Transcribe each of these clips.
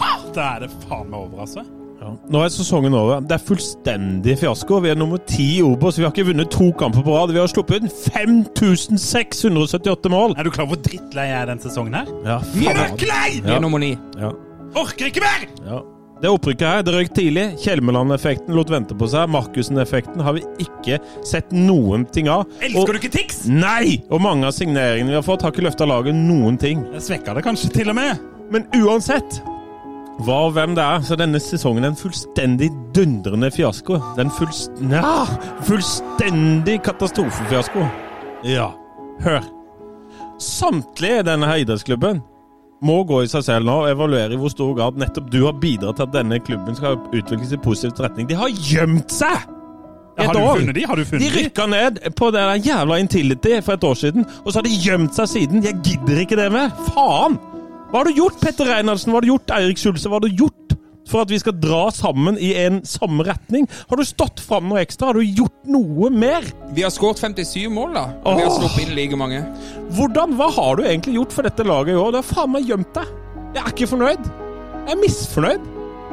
Da er det faen meg over, altså. Nå er sesongen over. Det er fullstendig fiasko. Vi er nummer ti i Obos. Vi har ikke vunnet to kamper på rad. Vi har sluppet inn 5678 mål. Er du klar over hvor drittlei jeg er den sesongen her? Ja. Møkklei! Vi er nummer ni. Ja. Orker ikke mer! Ja. Det opprykket her, det røyk tidlig. Kjelmeland-effekten lot vente på seg. Markussen-effekten har vi ikke sett noen ting av. Elsker du ikke Tix? Nei! Og mange av signeringene vi har fått, har ikke løfta laget noen ting. Jeg svekka det kanskje til og med. Men uansett hva og hvem det er, så denne sesongen er en fullstendig dundrende fiasko. Det er en fullst... Ja, fullstendig katastrofefiasko. Ja, hør. Samtlige i denne idrettsklubben må gå i seg selv nå og evaluere i hvor stor grad nettopp du har bidratt til at denne klubben skal utvikles i positiv retning. De har gjemt seg! Et har du år. funnet de? Har du funnet De de? rykka ned på det der jævla Intility for et år siden, og så har de gjemt seg siden. Jeg gidder ikke det mer. Faen! Hva har du gjort, Petter Reinhardsen? Hva har du gjort, Eirik Skjulse? Hva har du gjort for at vi skal dra sammen i en samme retning? Har du stått fram noe ekstra? Har du gjort noe mer? Vi har skåret 57 mål, da. Og vi har sluppet inn like mange. Hvordan? Hva har du egentlig gjort for dette laget i år? Du har faen meg gjemt deg. Jeg er ikke fornøyd. Jeg er misfornøyd.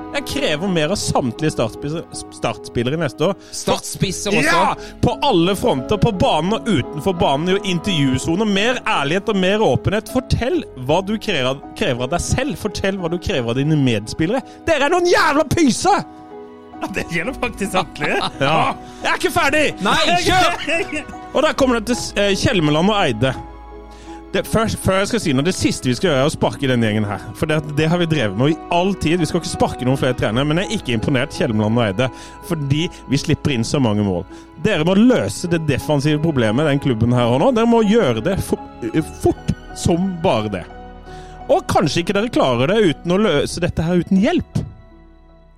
Jeg krever mer av samtlige startspillere, neste år. Startspisser også. Ja! På alle fronter, på banen og utenfor banen, i intervjusoner. Mer ærlighet og mer åpenhet. Fortell hva du krever, krever av deg selv. Fortell hva du krever av dine medspillere. Dere er noen jævla pyser! Det gjelder faktisk samtlige. Ja. Jeg er ikke ferdig! Nei, kjør! Og der kommer det til eh, Kjelmeland og Eide. Det, før, før jeg skal si noe, det siste vi skal gjøre, er å sparke denne gjengen her. For det, det har vi drevet med i all tid. Vi skal ikke sparke noen flere trenere, men jeg er ikke imponert Kjelmeland og Eide. Fordi vi slipper inn så mange mål. Dere må løse det defensive problemet den klubben her har nå. Dere må gjøre det fort, fort som bare det. Og kanskje ikke dere klarer det uten å løse dette her uten hjelp.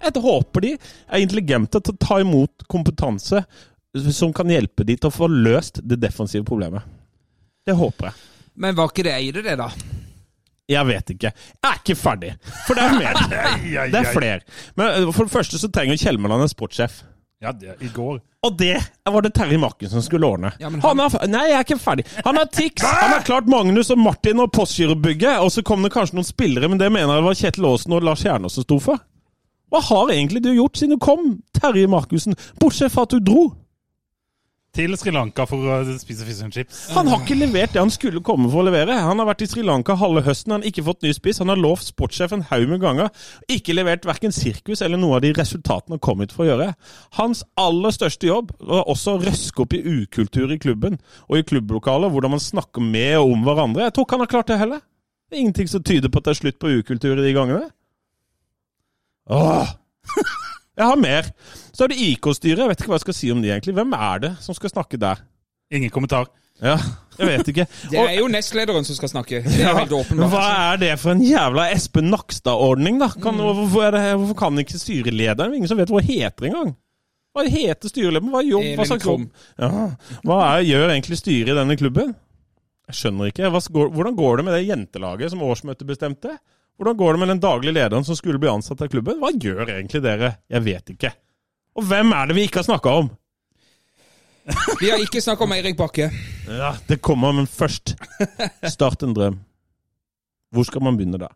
Jeg håper de er intelligente til å ta imot kompetanse som kan hjelpe de til å få løst det defensive problemet. Det håper jeg. Men var ikke det Eide, det, da? Jeg vet ikke. Jeg er ikke ferdig. For det er mer. Det er flere. Men eh, for det første så trenger Kjelmeland en sportssjef. Ja, det, i går. Og det var det Terje Marken som skulle ordne. Ja, men han er, nei, jeg er ikke ferdig. Han har Tix, han har klart Magnus og Martin og Postgirobygget, og så kom det kanskje noen spillere, men det mener jeg var Kjetil Aasen og Lars Kjernås som sto for. Hva har egentlig du gjort siden du kom, Terje Markussen, bortsett fra at du dro? Til Sri Lanka for å spise fish and chips. Han har ikke levert det han skulle komme for å levere. Han har vært i Sri Lanka halve høsten, han har ikke fått ny spiss. Han har lovt sportssjef en haug med ganger. Ikke levert verken sirkus eller noe av de resultatene han kom hit for å gjøre. Hans aller største jobb var også å røske opp i ukultur i klubben og i klubblokaler, hvordan man snakker med og om hverandre. Jeg tror ikke han har klart det heller. Det er ingenting som tyder på at det er slutt på ukultur i de gangene. Åh! Jeg har mer. Så er det IK-styret. Jeg vet ikke hva jeg skal si om de egentlig. Hvem er det som skal snakke der? Ingen kommentar. Ja, jeg vet ikke. Det er jo nestlederen som skal snakke. Det er helt åpenbart. hva er det for en jævla Espen Nakstad-ordning, da? Kan, hvorfor, er det, hvorfor kan ikke styrelederen? Ingen som vet hva heter engang. Hva heter styrelederen? Hva, jobb, hva, slags jobb? Ja. hva er, gjør egentlig styret i denne klubben? Jeg skjønner ikke. Går- hvordan går det med det jentelaget som årsmøtet bestemte? Hvordan går det med den daglige lederen som skulle bli ansatt av klubben? Hva gjør egentlig dere? Jeg vet ikke. Og hvem er det vi ikke har snakka om? Vi har ikke snakka om Eirik Bakke. Ja, det kommer, men først Start en drøm. Hvor skal man begynne da?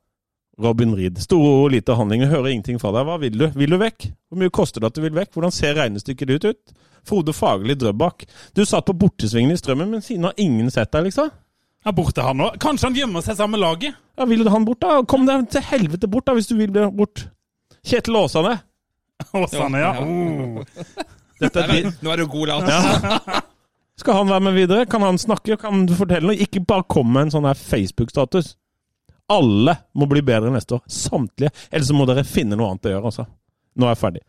Robin Reed. Store ord, lite handling. Jeg hører ingenting fra deg. Hva vil du? Vil du vekk? Hvor mye koster det at du vil vekk? Hvordan ser regnestykket ditt ut? Frode Fagerli Drøbak. Du satt på bortesvingen i Strømmen, men siden har ingen sett deg, liksom. Ja, borte han nå. Kanskje han gjemmer seg sammen med laget? Ja, Vil du han bort, da? Kom deg til helvete bort, da, hvis du vil det bort. Kjetil Åsane. Åsane, ja. Oh. Dette er din. Nå er du god, Lars. Skal han være med videre? Kan han snakke? Kan du fortelle noe? Ikke bare kom med en sånn her Facebook-status. Alle må bli bedre neste år. Samtlige. Ellers må dere finne noe annet å gjøre, altså. Nå er jeg ferdig.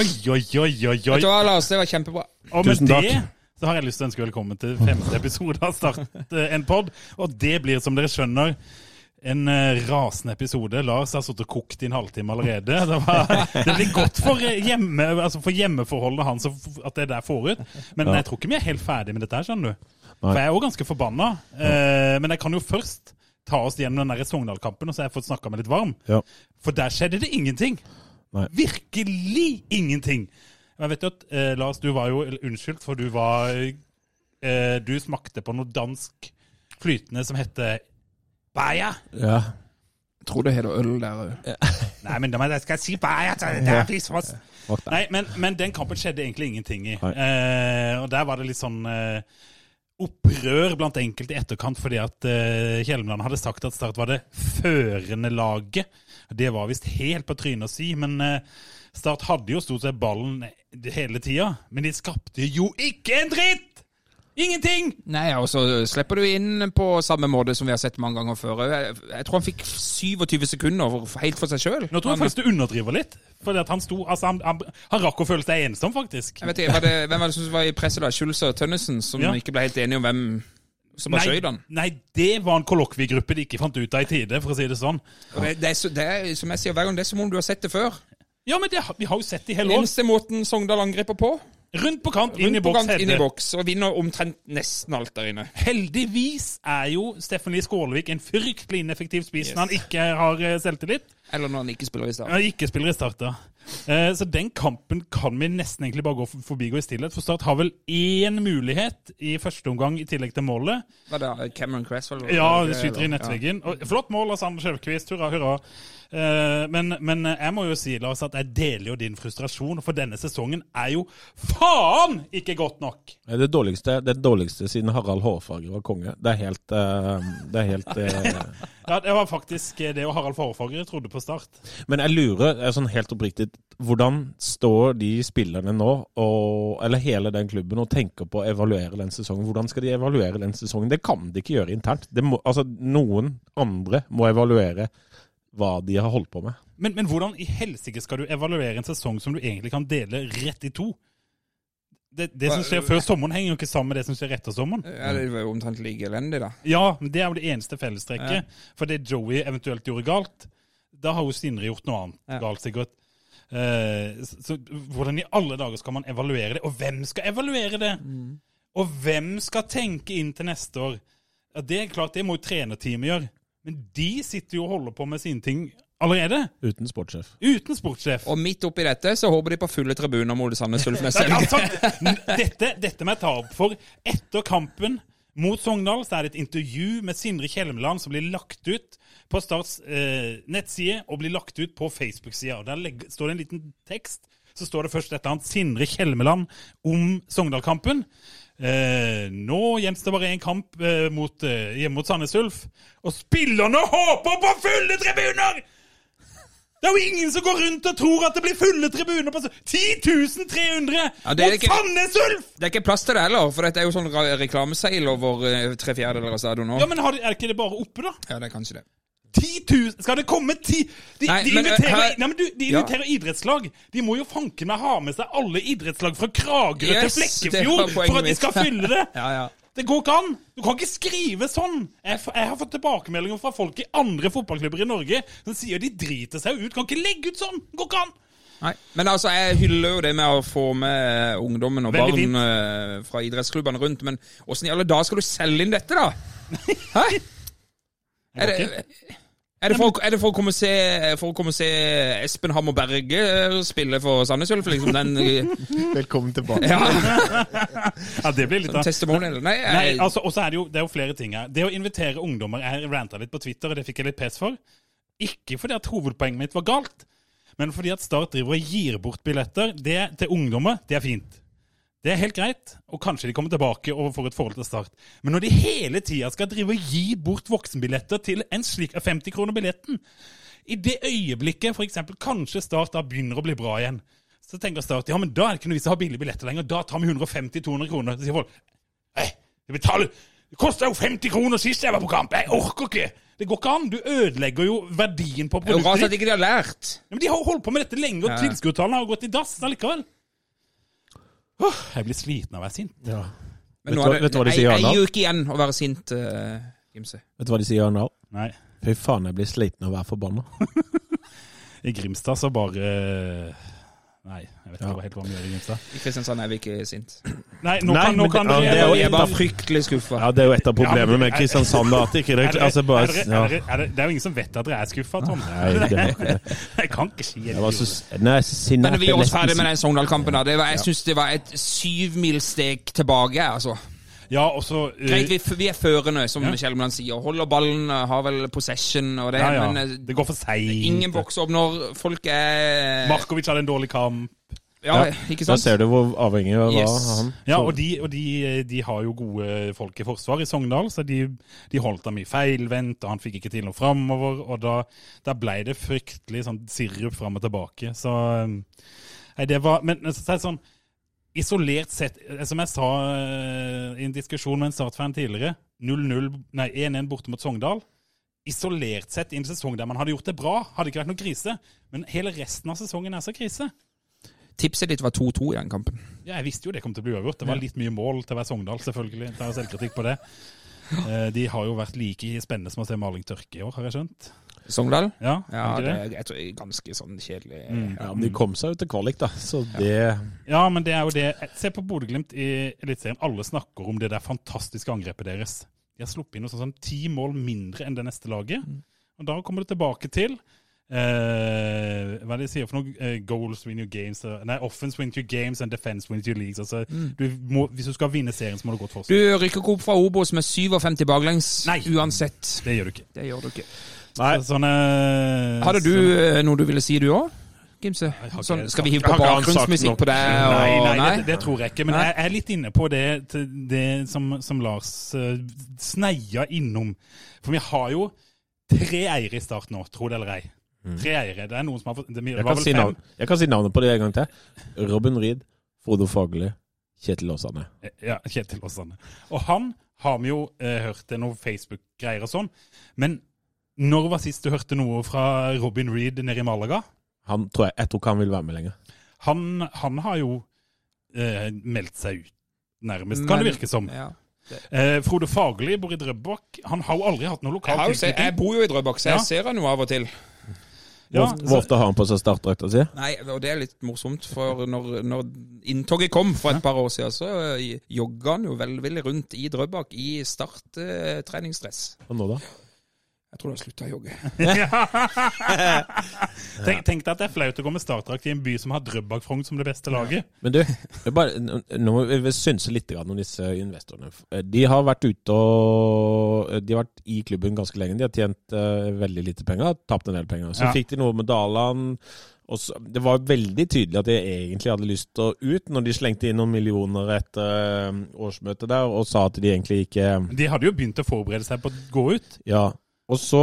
Oi, oi, oi, oi, oi. Lars, det var kjempebra. Og med Tusen takk. det så har jeg lyst til å ønske velkommen til femte episode av Start eh, en pod. Og det blir, som dere skjønner, en eh, rasende episode. Lars har sittet og kokt i en halvtime allerede. Det, var, det blir godt for, eh, hjemme, altså for hjemmeforholdene hans at det er der forut. Men Ja. jeg tror ikke vi er helt ferdig med dette her, skjønner du. Nei. For jeg er òg ganske forbanna. Ja. men jeg kan jo først ta oss gjennom den Sogndal-kampen, og så har jeg fått snakka meg litt varm. Ja. For der skjedde det ingenting. Nei. Virkelig ingenting. Jeg vet jo at eh, Lars, du var jo Unnskyld, for du var eh, Du smakte på noe dansk flytende som heter Baya. ja. Jeg tror det heter øl der òg. Nei, men da skal jeg si Baya! Nei, men, men den kampen skjedde egentlig ingenting i. Eh, og der var det litt sånn eh, opprør blant enkelte i etterkant fordi at uh, Kjelmeland hadde sagt at Start var det førende laget. Det var visst helt på trynet å si, men uh, Start hadde jo stort sett ballen hele tida. Men de skapte jo ikke en dritt! Ingenting! Nei, og så slipper du inn på samme måte som vi har sett mange ganger før. Jeg, jeg tror han fikk 27 sekunder helt for seg sjøl. Nå tror jeg faktisk du underdriver litt. Fordi at han sto, altså han, han, han rakk å føle seg ensom, faktisk. Jeg vet ikke, var det, Hvem var det som var i presset da? Schulz og Tønnesen, som Ja. ikke ble helt enige om hvem som var han? nei, det var en kollokviegruppe de ikke fant ut av i tide, for å si det sånn. Og Det, det, er, så- det er som jeg sier hver gang, det er som om du har sett det før. Ja, men det, vi har jo sett det i hele år. eneste måten Sogndal angriper på, Rundt på kant, inn i boks, kant, inn i boks, og vinner omtrent nesten alt der inne. Heldigvis er jo Steffen Lie Skålevik en fryktelig ineffektiv spiss Yes. når han ikke har eh, selvtillit. Eller når han ikke spiller i start. Han ikke spiller i Start, da. Eh, Så den kampen kan vi nesten egentlig bare gå forbi forbigå i stillhet. For Start har vel én mulighet i første omgang i tillegg til målet. Hva da, Cameron Cresswell? Ja, det- skyter i nettveggen. Og Flott mål av Sander Skjevkvist, hurra, hurra. Eh, Men, men jeg må jo si, Lars, at jeg deler jo din frustrasjon, for denne sesongen er jo faen ikke godt nok! Det det dårligste, det dårligste siden Harald Hårfager var konge. Det er helt eh, Det er helt eh, Ja, Det var faktisk det og Harald Forfager trodde på start. Men jeg lurer er sånn helt oppriktig Hvordan står de spillerne nå, og, eller hele den klubben, og tenker på å evaluere den sesongen? Hvordan skal de evaluere den sesongen? Det kan de ikke gjøre internt. Det må, altså, noen andre må evaluere hva de har holdt på med. Men, men hvordan i helsike skal du evaluere en sesong som du egentlig kan dele rett i to? Det, det som skjer før sommeren, henger jo ikke sammen med det som skjer etter sommeren. Ja, det var jo omtrent like elendig, da. Ja, men det er jo det eneste fellestrekket. For det Joey eventuelt gjorde galt, da har jo Sindre gjort noe annet Ja. galt, sikkert. Eh, så, så hvordan i alle dager skal man evaluere det? Og hvem skal evaluere det? Og hvem skal tenke inn til neste år? Ja, Det er klart, det må jo trenerteamet gjøre. Men de sitter jo og holder på med sine ting allerede. Uten sportssjef. Uten sportssjef. Og midt oppi dette så håper de på fulle tribuner mot Sandnes Ulf neste altså, dette, dette må jeg ta opp, for etter kampen mot Sogndal så er det et intervju med Sindre Kjelmeland som blir lagt ut på Starts eh, nettside og blir lagt ut på Facebook-sida. Der legg, står det en liten tekst. Så står det først et eller annet Sindre Kjelmeland om Sogndal-kampen. Eh, nå gjenstår bare én kamp eh, mot, eh, mot Sandnes Ulf. Og spillerne håper på fulle tribuner! Det er jo ingen som går rundt og tror at det blir fulle tribuner på 10 300 Ja, mot ikke- Sandnes Ulf! Det er ikke plass til det heller, for dette er jo sånn reklameseil over eh, tre fjerdedeler av stadion nå. Ja, men har Er ikke det bare oppe, da? Ja, det er kanskje det. 10 000 Skal det komme ti De, Nei, de inviterer, men, nei, men du, de Ja. idrettslag. De må jo fanken meg ha med seg alle idrettslag fra Kragerø Yes, til Flekkefjord for at de skal fylle det! Ja, ja. Det går ikke an! Du kan ikke skrive sånn! Jeg, jeg har fått tilbakemeldinger fra folk i andre fotballklubber i Norge som sier de driter seg ut. Kan ikke legge ut sånn! Det går ikke an! Nei. Men altså, jeg hyller jo det med å få med ungdommen og Veldig barn fint. fra idrettsklubbene rundt, men åssen i alle dager skal du selge inn dette, da? Hæ? Er det, er det, for, er det for å komme og se, for å komme se Espen Hammer Berge eh, spille for Sandnes Ulf, liksom? Den eh, Velkommen tilbake. ja, Ja, det blir litt av testimonial? Nei, Nei, altså, og så er det jo det er jo flere ting her. Det å invitere ungdommer Jeg ranta litt på Twitter, og det fikk jeg litt pes for. Ikke fordi at hovedpoenget mitt var galt, men fordi at Start driver og gir bort billetter det, til ungdommer. Det er fint. Det er helt greit, og kanskje de kommer tilbake og får et forhold til Start. Men når de hele tida skal drive og gi bort voksenbilletter til en slik 50 kroner billetten I det øyeblikket eksempel, kanskje Start da begynner å bli bra igjen, så tenker Start ja, men da er det ikke noe vits i å ha billige billetter lenger. Da tar vi 150-200 kroner. Så sier folk Nei, det betaler Det kosta jo 50 kroner sist jeg var på kamp! Jeg orker ikke! Det går ikke an! Du ødelegger jo verdien på Det er jo rart at ikke de har lært. Ja, Men de har holdt på med dette lenge, og Ja. tilskuertallene har gått i dass allikevel. Åh, jeg blir sliten av å være sint. Ja. Men Vet nå er det vet du hva de sier, sier, ei Arendal? uke igjen å være sint, uh, Gimse. Vet du hva de sier Arendal? Nei. Fy faen, jeg blir sliten av å være forbanna. I Grimstad så bare Nei, jeg vet Ja. ikke helt hva vi gjør i Grimstad. I Kristiansand er vi ikke sint. Nei, nå Nei, kan, nå kan det- ja, det er jo Vi var fryktelig skuffa. Ja, Det er jo et av Ja, problemene men- med Kristiansand. At ikke det, Er altså bare, ja. det, det jo ingen som vet at dere er skuffa, Tom. Nei, det var ikke det. Jeg kan ikke si Jeg var så, nei, så Men vi er også ferdig med den Sogndal-kampen. Det Jeg syns det var et syvmilssteg tilbake. altså. Ja, også, uh, Greit, vi, vi er førende, som Ja. Kjellmann sier. Holder ballen, uh, har vel possession og det. ja, ja. Men eh, Det går for seint. ingen bokser opp når folk er Markovic hadde en dårlig kamp. Ja, ikke sant? Da ser du hvor avhengig av Yes. han Ja, og, de, og de, de har jo gode folk i forsvar i Sogndal, så de, de holdt ham i feilvendt, og han fikk ikke til noe framover. Og da, da ble det fryktelig sånn sirup fram og tilbake. Så Nei, det var Men så er det sånn Isolert sett, eh, som jeg sa eh, i en diskusjon med en Start-fan tidligere, 0-0, nei 1-1 borte mot Sogndal. Isolert sett i en sesong der man hadde gjort det bra, hadde ikke vært noe krise. Men hele resten av sesongen er så krise. Tipset ditt var 2-2 i den kampen. Ja, jeg visste jo det kom til å bli uavgjort. Det var litt mye mål til å være Sogndal, selvfølgelig. Tar selvkritikk på det. Eh, De har jo vært like spennende som å se maling tørke i år, har jeg skjønt. Sogndal? Ja, Ja, det er jeg tror, jeg er ganske sånn kjedelig. Mm. Ja, men De kom seg jo til kvalik, da. Så det Ja, men det er jo det. Se på Bodø-Glimt i Eliteserien. Alle snakker om det der fantastiske angrepet deres. De har sluppet inn noe sånn som ti mål mindre enn det neste laget. Og da kommer det tilbake til eh, hva er det de sier for noe? Eh, goals win your games eh, Nei, offense win your games and defense win your leagues. Altså, du må, hvis du skal vinne serien, så må du gå til Du rykker ikke opp fra Obos med 57 baklengs Nei. uansett. Det gjør du ikke. Det gjør du ikke. Nei. Så, sånn, eh, Hadde du så- eh, noe du ville si, du òg? Gimse? Sånn, skal vi hive på bakgrunnsmusikk på det? Nei, nei, nei, det, det tror jeg ikke. Men Nei. jeg er litt inne på det, det som, som Lars uh, sneia innom. For vi har jo tre eiere i start nå, tro det eller ei. Tre eiere. Det er noen som har fått jeg kan, si jeg kan si navnet på det en gang til. Robin Reed, Frode Fagerli, Kjetil Åsane. Ja, Kjetil Åsane. Og han har vi jo eh, hørt det noen Facebook-greier og sånn. Men når var sist du hørte noe fra Robin Reed nede i Malaga? Han tror jeg, jeg tror ikke han vil være med lenger. Han, han har jo eh, meldt seg ut, nærmest, kan det virke som. Ja. Eh, Frode Fagerli bor i Drøbak. Han har jo aldri hatt noe lokal tilknytning. jeg bor jo i Drøbak, så jeg Ja. ser han jo av og til. Ja, Hvor, ofte har han på seg startdrakta si? Nei, og det er litt morsomt, for når, når inntoget kom for et par år siden, så eh, jogga han jo velvillig rundt i Drøbak i starttreningsdress. Og nå, da? Jeg tror han slutta å jogge. Tenk, tenk deg at det er flaut å gå med startdrakt i en by som har Drøbak-Frogn som det beste laget. Men du, bare, nå må vi synse litt om disse investorene. De har vært ute og De har vært i klubben ganske lenge. De har tjent uh, veldig lite penger, tapt en del penger. Så Ja. fikk de noe med Daland. Og så, det var veldig tydelig at de egentlig hadde lyst til å ut, når de slengte inn noen millioner etter eh, årsmøtet der og sa at de egentlig ikke De hadde jo begynt å forberede seg på å gå ut. Ja. Og så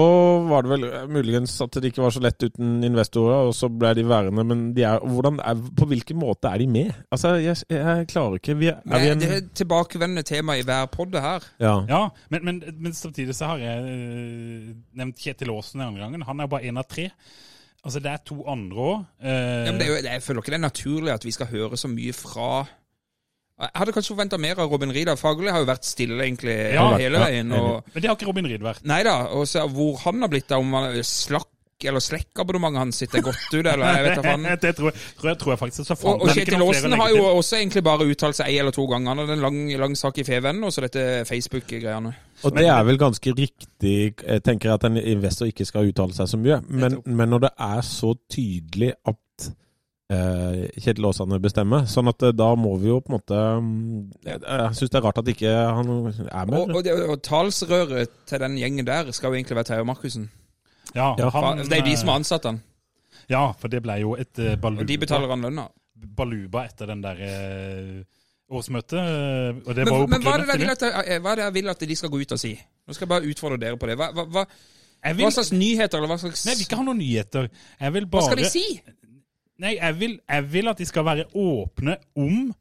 var det vel eh, muligens at det ikke var så lett uten investorer, og så ble de værende. Men de er, hvordan er, på hvilken måte er de med? Altså, jeg, jeg klarer ikke vi er, er vi Det, en, det er tilbakevendende tema i hver podd her. ja. Ja, men, men, men samtidig så har jeg øh, nevnt Kjetil Aasen den andre gangen. Han er bare én av tre. Altså, det er to andre òg. Ja, men det er jo, jeg føler ikke det er naturlig at vi skal høre så mye fra Jeg hadde kanskje forventa mer av Robin Reed. Fagerli har jo vært stille egentlig Ja, hele veien. Og, men det har ikke Robin Reed vært. nei da. Og så hvor han har blitt av, om han er slakk eller slekkabonnementet hans sitter godt ut, eller jeg vet da faen. det tror jeg, tror jeg, tror jeg faktisk. Så Og, og Kjetil Aasen har jo også egentlig bare uttalt seg ei eller to ganger. Han hadde en lang, lang sak i Feven, og så dette Facebook-greiene. Og det er vel ganske riktig, jeg tenker at en investor ikke skal uttale seg så mye. Men, men når det er så tydelig at Kjetil Aasane bestemme. sånn at eh, da må vi jo på en måte mm, Jeg, syns det er rart at ikke han er med. Og, og, det, og talsrøret til den gjengen der skal jo egentlig være Terje Markussen. Ja, han, Det er jo de som har ansatt han, Ja, for det ble jo et uh, baluba, og de betaler han lønna. baluba etter den der eh, årsmøtet. eh, Og det Men, var jo på men hva, er grunn det av jeg vil det. at, eh, hva er det jeg vil at de skal gå ut og si? Nå skal jeg bare utfordre dere på det. Hva, hva, hva, vil, hva slags nyheter, eller hva slags nei, vi vil ikke ha noen nyheter. Jeg vil Hva skal de si? Nei, jeg vil, jeg vil at de skal være åpne om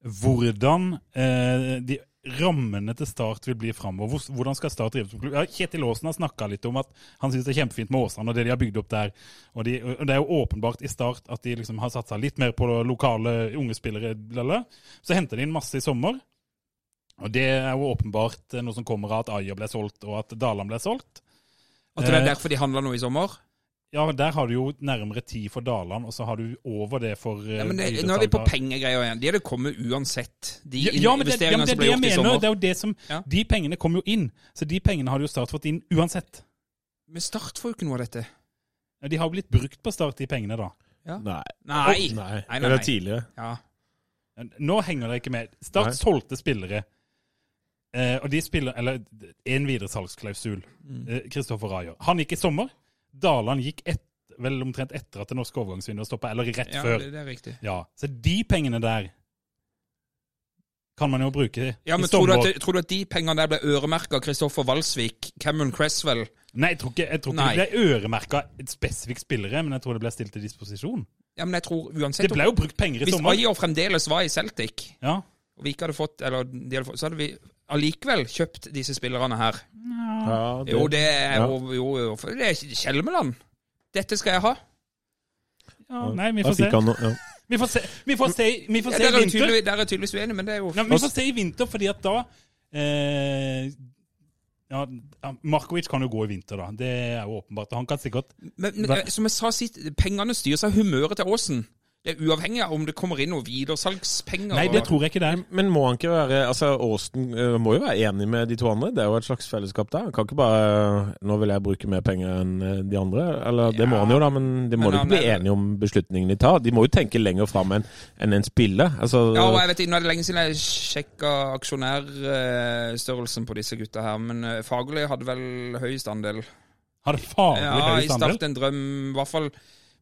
hvordan eh, de rammene til Start vil bli framover. Hvordan skal Start drives som klubb? Ja, Kjetil Aasen har snakka litt om at han syns det er kjempefint med Åsane og det de har bygd opp der. Og, de, og det er jo åpenbart i Start at de liksom har satsa litt mer på lokale unge spillere. Lala. Så henter de inn masse i sommer. Og det er jo åpenbart noe som kommer av at Aya ble solgt, og at Daland ble solgt. At det er Eh, derfor de handla nå i sommer? Ja, der har du jo nærmere ti for Daland, og så har du over det for eh, Ja, men det, nå er vi på pengegreier igjen. De hadde kommet uansett, de Ja, ja, men det, ja, men det som ble gjort i mener. sommer. Det er jo det som, Ja. De pengene kom jo inn, så de pengene har jo Start fått inn uansett. Men Start får jo ikke noe av dette. Ja, De har jo blitt brukt på Start, de pengene, da. Nei. Nei. Nei. Nei, nei, Eller tidligere. Ja. Nå henger det ikke med. Start Nei. solgte spillere. Eh, og de spiller Eller en videresalgsklausul. Eh, Kristoffer Raja. Han gikk i sommer. Daland gikk et, vel omtrent etter at det norske overgangsvinduet stoppa, eller rett ja, før. det, det er riktig. Ja, Så de pengene der kan man jo bruke Ja, men tror du, at, tror du at de pengene der ble øremerka Kristoffer Valsvik, Cameron Cresswell? Nei, jeg tror ikke, jeg tror ikke det ble øremerka spesifikke spillere, men jeg tror det ble stilt til disposisjon. Ja, men jeg tror uansett Det ble jo brukt penger i Hvis sommer. Ayer fremdeles var i Celtic, Ja. og vi ikke hadde fått Eller de hadde fått, så hadde vi allikevel kjøpt disse spillerne her. Ja, Jo, det er ja. jo, jo, jo for Det er Kjelmeland. Dette skal jeg ha. ja nei, vi får se. han. Ja. Vi får se, vi får se, vi får se der, i er vinter. tydelig, der er tydeligvis uenig, men det er jo nei, vi får se i vinter, fordi at da eh, ja, Markovic kan jo gå i vinter, da. Det er jo åpenbart. Han kan sikkert Men, men eh, som jeg sa sist, pengene styrer seg humøret til Åsen. Det er uavhengig av om det kommer inn noen videresalgspenger. Nei, det tror jeg ikke det er. Men må han ikke være Altså, Aasen eh, må jo være enig med de to andre. Det er jo et slags fellesskap der. Han kan ikke bare 'Nå vil jeg bruke mer penger enn eh, de andre'. Eller det må han jo, da, men de må men jo ikke bli er- enige om beslutningen de tar. De må jo tenke lenger fram enn en, en spiller. Altså, Ja, og jeg vet ikke, Nå er det lenge siden jeg sjekka aksjonærstørrelsen på disse gutta her, men eh, Fagerli hadde vel høyest andel. Har det faglig Ja, høy i standard? Start en drøm, i hvert fall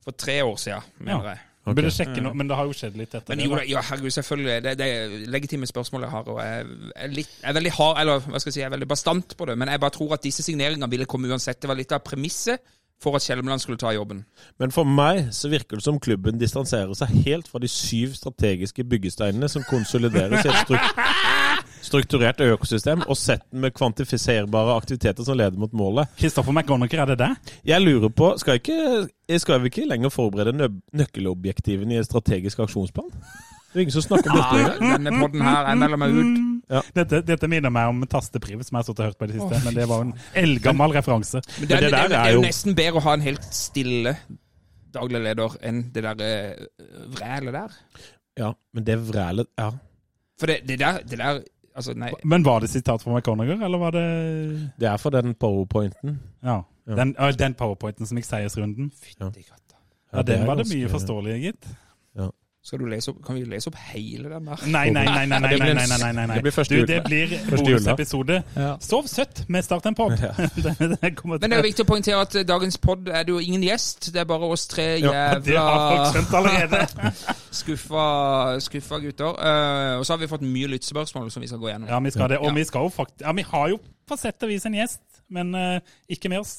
for tre år siden, mener Ja. jeg. Vi Burde sjekke noe, men det har jo skjedd litt etter Men det. jo, da. da, ja, herregud, selvfølgelig. Det, det er legitime spørsmål jeg har, og jeg er, litt, jeg er veldig hard, eller hva skal jeg si, jeg er veldig bastant på det. Men jeg bare tror at disse signeringene ville komme uansett. Det var litt av premisset for at Kjelmeland skulle ta jobben. Men for meg så virker det som klubben distanserer seg helt fra de syv strategiske byggesteinene som konsolideres i et strukturert økosystem, og setten med kvantifiserbare aktiviteter som leder mot målet. Kristoffer McGonagher, er det det? Jeg lurer på, skal, ikke, skal vi ikke lenger forberede nø nøkkelobjektivene i en strategisk aksjonsplan? Det er ingen som snakker om dette engang. Denne podden her, jeg melder meg ut. Ja. Dette, dette minner meg om Tastepriv, som jeg har stått og hørt på i det siste. Men det var en eldgammel referanse. Men det, er, det det, der er, det er jo nesten bedre å ha en helt stille daglig leder enn det der eh, vrælet der. Ja, men det vrælet Ja. For det, det der, det der Altså, nei. Men var det sitat fra McConagher, eller var det Det er for den powerpointen. Ja. Ja. Den, ja, den powerpointen som gikk seiersrunden. Fytti katta. Ja, den er var det mye forståelige, gitt. Skal du lese opp, kan vi lese opp hele den der? Nei, nei, nei. nei, nei, nei, nei, nei, nei, nei. Det blir første jul. Det blir bonusepisode. Ja. Sov søtt med Start en pod. Ja. Men det er viktig å poengtere at dagens pod er det jo ingen gjest. Det er bare oss tre jævla ja, skuffa, skuffa gutter. Uh, og så har vi fått mye lyttespørsmål som vi skal gå gjennom. Ja, vi skal det. Og vi skal jo faktisk Ja, vi har jo på sett og vis en gjest, men uh, ikke med oss.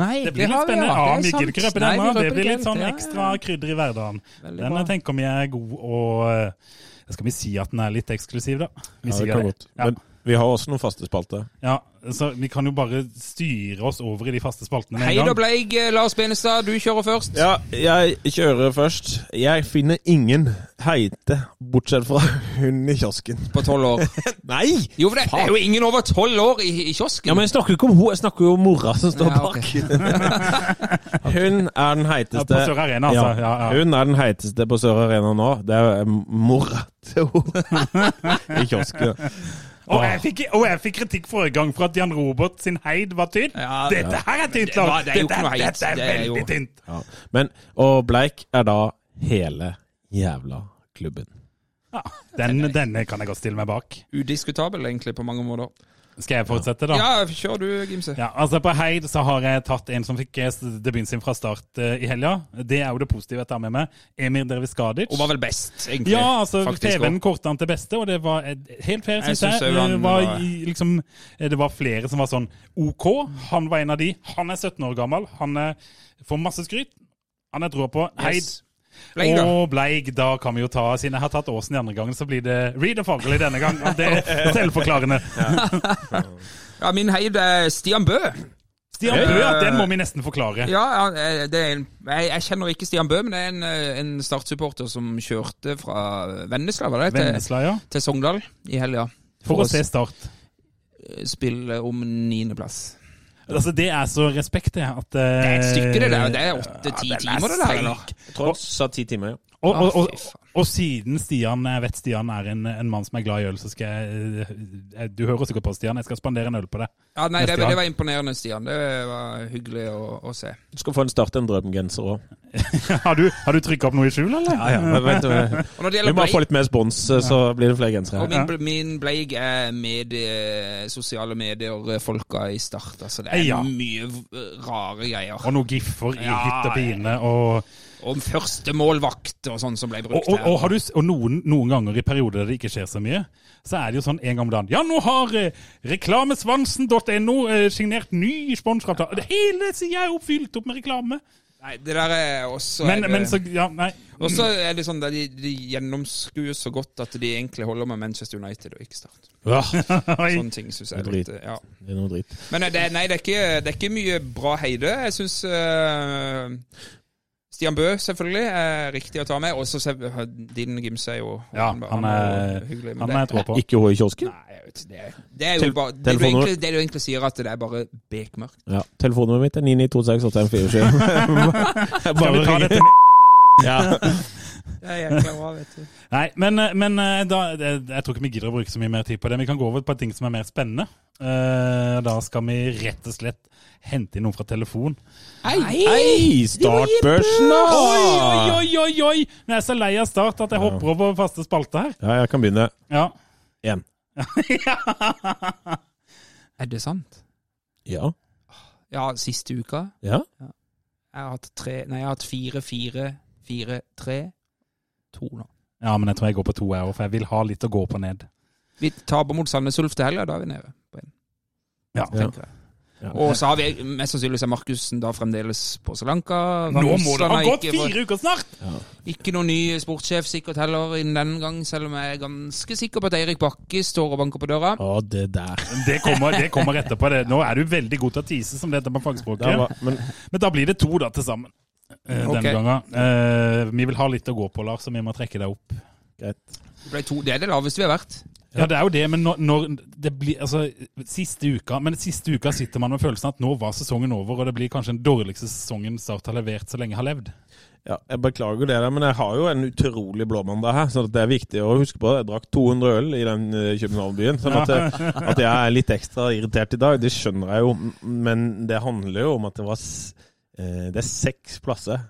Nei, Det blir litt har vi, spennende. ja. Ja, Det vi gidder ikke røpe den nå. Det blir litt sånn ekstra ja. krydder i hverdagen. Den bra. jeg tenker vi er god og eh, Skal vi si at den er litt eksklusiv, da? Vi Ja, det sier kan det. godt. Ja. Men vi har også noen faste spalter. Ja, så Vi kan jo bare styre oss over i de faste spaltene med Hei en da, gang. Bleig. eh, Lars Benestad, du kjører først. Ja, jeg kjører først. Jeg finner ingen heite, bortsett fra hun i kiosken. På tolv år. Nei! Jo, for det, det er jo ingen over tolv år i, i kiosken. Ja, men jeg snakker jo ikke om henne, jeg snakker jo om mora som står Ja, ok. bak. Hun er den Ja, heiteste på Sør Arena, altså. Ja, Ja, ja. Hun er den heiteste på Sør Arena nå. Det er mora til henne i kiosken. Og jeg, fikk, og jeg fikk kritikk forrige gang for at Jan Robert sin heid var tynn. Ja, Dette her er tynt, Det var- Lars! det er Dette, er Det er jo- veldig tynt. Ja. Men, og Bleik er da hele jævla klubben. Ja, den, denne kan jeg godt stille meg bak. Udiskutabel, egentlig, på mange måter. Skal jeg fortsette, da? Ja, kjør du, Gimse. Ja, altså På Heid så har jeg tatt en som fikk eh, debuten sin fra start uh, i helga. Det er jo det positive jeg tar med meg. Emir Derviskadic. Og var vel best, egentlig. Ja, altså TV-en kortet han til beste, og det var helt fair, syns jeg. synes jeg. Det var, liksom, eh, det var flere som var sånn OK. Han var en av de. Han er 17 år gammel. Han får masse skryt. Han er troa på. Heid Yes. Bleik, da. Og Bleik, da kan vi jo ta Siden jeg har tatt Åsen i andre gangen, så blir det Reader Fagerli denne gang. Og det er selvforklarende. Ja, min heid er Stian Bø. Stian Bø, ja, den må vi nesten forklare. Ja, er en, jeg, jeg kjenner ikke Stian Bø, men det er en, eh, en Start-supporter som kjørte fra Vennesla var det, til, Vennesla, ja. til Sogndal i helga. For å se Start. spille om niendeplass. Altså, det er så respekt, det. At, Det er et stykke, det der. Det er Ja, åtte-ti er timer, det der. Jeg tror han sa ti timer, ja. Og, og, og, og siden Stian, jeg vet Stian er en, en mann som er glad i øl, så skal jeg eh, Du hører sikkert på Stian, jeg skal spandere en øl på deg. Ja, nei, det, det var imponerende, Stian. Det var hyggelig å, å se. Du skal få en start en drømgenser òg. har du, har du trykka opp noe i skjul, eller? Ja, ja. Men vent, vi Og når det vi gjelder må få litt mer spons, så blir det flere gensere. og min, min Bleik er med eh, sosiale medier-folka i Start. Altså, det er Ja. mye rare greier. Og noen giffer i Ja, hytt og pine. Og, Om førstemålvakt og sånn som ble brukt og, og, har du, og noen, noen ganger i perioder der det ikke skjer så mye, så er det jo sånn en gang om dagen Ja, nå har eh, reklamesvansen.no eh, signert ny sponsoravtale. Hele sida er oppfylt opp med reklame. Nei, det der er også Men, er det- men så Ja, nei. Og er det sånn at de, de gjennomskuer så godt at de egentlig holder med Manchester United og ikke Start. Ja. Sånne ting syns jeg er litt ja. Det er noe dritt. Men det, nei, det er, ikke, det er ikke mye bra heide. Jeg syns Stian Bø selvfølgelig er riktig å ta med. Og så din Gimse er jo Ja, han er, hyggelig. Han er jeg tror på. Ikke hun i kiosken? Nei, jeg vet, det, det er jo Tel- bare det du, egentlig, det du egentlig sier, at det er bare bekmørkt. Ja. Telefonnummeret mitt er 99268147. Bare ring. Ja. Ja. Er jeg klar vet du. Nei, men, men eh, da, jeg, jeg tror ikke vi gidder å bruke så mye mer tid på det. Vi kan gå over på ting som er mer spennende. Eh, da skal vi rett og slett hente inn noen fra telefon. Hei! Startbørsen, da! Oi, oi, oi, oi! Nå er jeg så lei av start at jeg hopper over faste spalte her. Ja, jeg kan begynne. Ja. Én. Er det sant? Ja. Ja, siste uka. Ja. Jeg har hatt tre Nei, jeg har hatt fire, fire, fire, tre, to nå. ja, men jeg tror jeg går på to, jeg òg, for jeg vil ha litt å gå på ned. Vi taper mot Sandnes Ulf til helga, da er vi nede på en. Ja. tenker jeg. Ja. Og så har vi mest sannsynligvis er Markussen da fremdeles på Sri Lanka. Nå må det ha gått fire uker snart! Ikke noen ny sportssjef sikkert heller innen denne gang, selv om jeg er ganske sikker på at Eirik Bakke står og banker på døra. Å, det der. Det kommer, det kommer etterpå. Det. Nå er du veldig god til å tise, som det heter på fagspråket. var, men Men da blir det to da til sammen. eh, Ok. Denne gangen. Eh, vi vil ha litt å gå på, Lars, så vi må trekke deg opp. greit. Det, det er det laveste vi har vært. Ja, det er jo det, men når, når det blir Altså, siste uka Men siste uka sitter man med følelsen at nå var sesongen over, og det blir kanskje den dårligste sesongen Start har levert så lenge jeg har levd. Ja, jeg beklager det, men jeg har jo en utrolig blåmandag her, så det er viktig å huske på. Jeg drakk 200 øl i den eh, København-byen, sånn at, jeg- at jeg er litt ekstra irritert i dag, det skjønner jeg jo. Men det handler jo om at det var eh, Det er seks plasser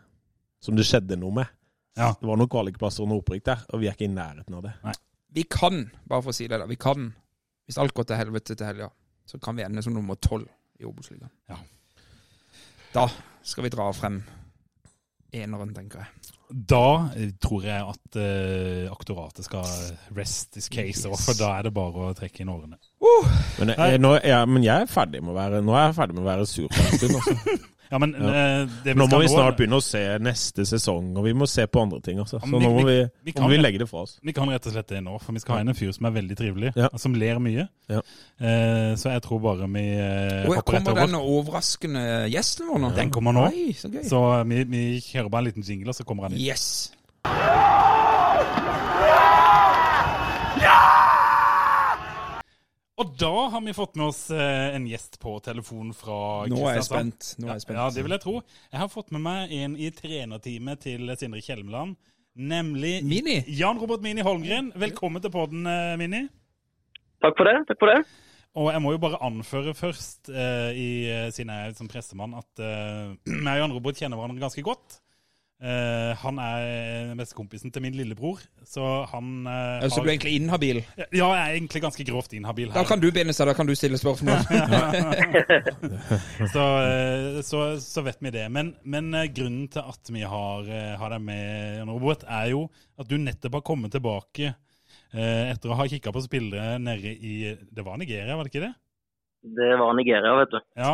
som det skjedde noe med. Ja. Det var noen kvalikplasser under opprykk der, og vi er ikke i nærheten av det. Vi kan, bare for å si det, da, vi kan, hvis alt går til helvete til helga, så kan vi ende som nummer tolv i Obos-ligaen. Ja. Da skal vi dra frem eneren, tenker jeg. Da eh, tror jeg at uh, aktoratet skal rest this case, Yes. for da er det bare å trekke inn årene. Men jeg, nå, jeg, men jeg er ferdig med å være, nå er jeg ferdig med å være sur på en stund. Altså. Ja, men Ja. eh, det vi Nå må skal vi snart begynne å se neste sesong, og vi må se på andre ting. Altså. Så vi, nå må vi, vi- kan, må vi legge det fra oss. Vi kan rett og slett det nå, for vi skal ha inn en fyr som er veldig trivelig, Ja. og som ler mye. Ja. Eh, så jeg tror bare vi eh, Og hopper rett kommer denne den overraskende gjesten vår nå? Den kommer nå. Oi, så gøy. Så eh, vi, vi kjører bare en liten jingle, og så kommer han inn. Yes. Og da har vi fått med oss eh, en gjest på telefon fra Nå er jeg Kristiansand. spent. Nå er jeg spent. Ja, det vil jeg tro. Jeg har fått med meg en i trenerteamet til Sindre Kjelmeland, nemlig Mini. Jan Robert Mini Holmgren. Velkommen til podden, eh, Mini. Takk for det. takk for det. Og jeg må jo bare anføre først, eh, i, eh, siden jeg er som pressemann, at eh, jeg og Jan Robert kjenner hverandre ganske godt. Eh, han er bestekompisen til min lillebror, så han uh, Så du er egentlig inhabil? Ja, jeg er egentlig ganske grovt inhabil her. Da kan du begynne, seg, da kan du stille spørsmål. Så, uh, så, så vet vi det. Men, men eh, grunnen til at vi har, eh, har deg med, Jan Robert, er jo at du nettopp har kommet tilbake eh, etter å ha kikka på spillere nede i Det var Nigeria, var det ikke det? Det var Nigeria, vet du. Ja.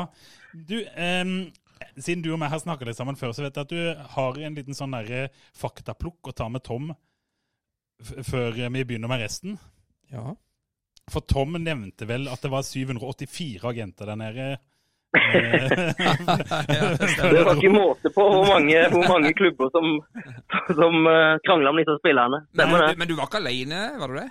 Du, em, siden du og meg har snakka litt sammen før, så vet jeg at du har en liten sånn der faktaplukk å ta med Tom f før vi begynner med resten. Ja. For Tom nevnte vel at det var 784 agenter der nede. Eh, Det var ikke måte på hvor mange, hvor mange klubber som, som uh, krangla om disse spillerne. Men, men du var ikke alene, var du det?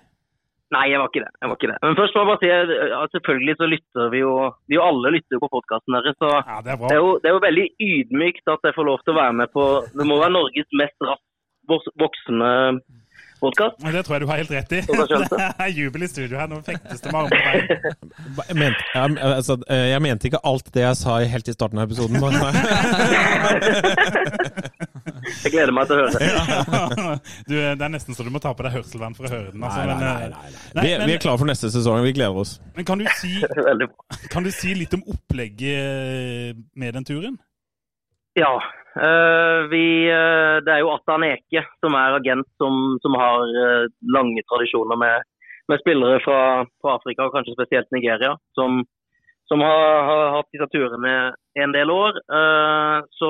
Nei, jeg var ikke det. jeg var ikke det. Men først må jeg bare si at selvfølgelig så lytter vi jo Vi jo alle lytter jo på podkasten deres. Så ja, det er det er, jo, det er jo veldig ydmykt at jeg får lov til å være med på Det må være Norges mest raskt voksende podkast. Det tror jeg du har helt rett i. Det er jubel i studio her. Nå fektes det med armene. Jeg jeg, altså, eh, jeg mente ikke alt det jeg sa helt i starten av episoden. Jeg gleder meg til å høre det. Du, det er nesten så du må ta på deg hørselvern for å høre den. Altså. Nei, eh, nei, nei. nei, Vi, vi er klare for neste sesong. Vi gleder oss. Men kan du, si, kan du si litt om opplegget med den turen? Ja. eh, vi, eh, det er jo Atan Eke som er agent som, som har eh, lange tradisjoner med, med spillere fra, fra Afrika, og kanskje spesielt Nigeria, som, som har, har hatt disse turene en del år. Så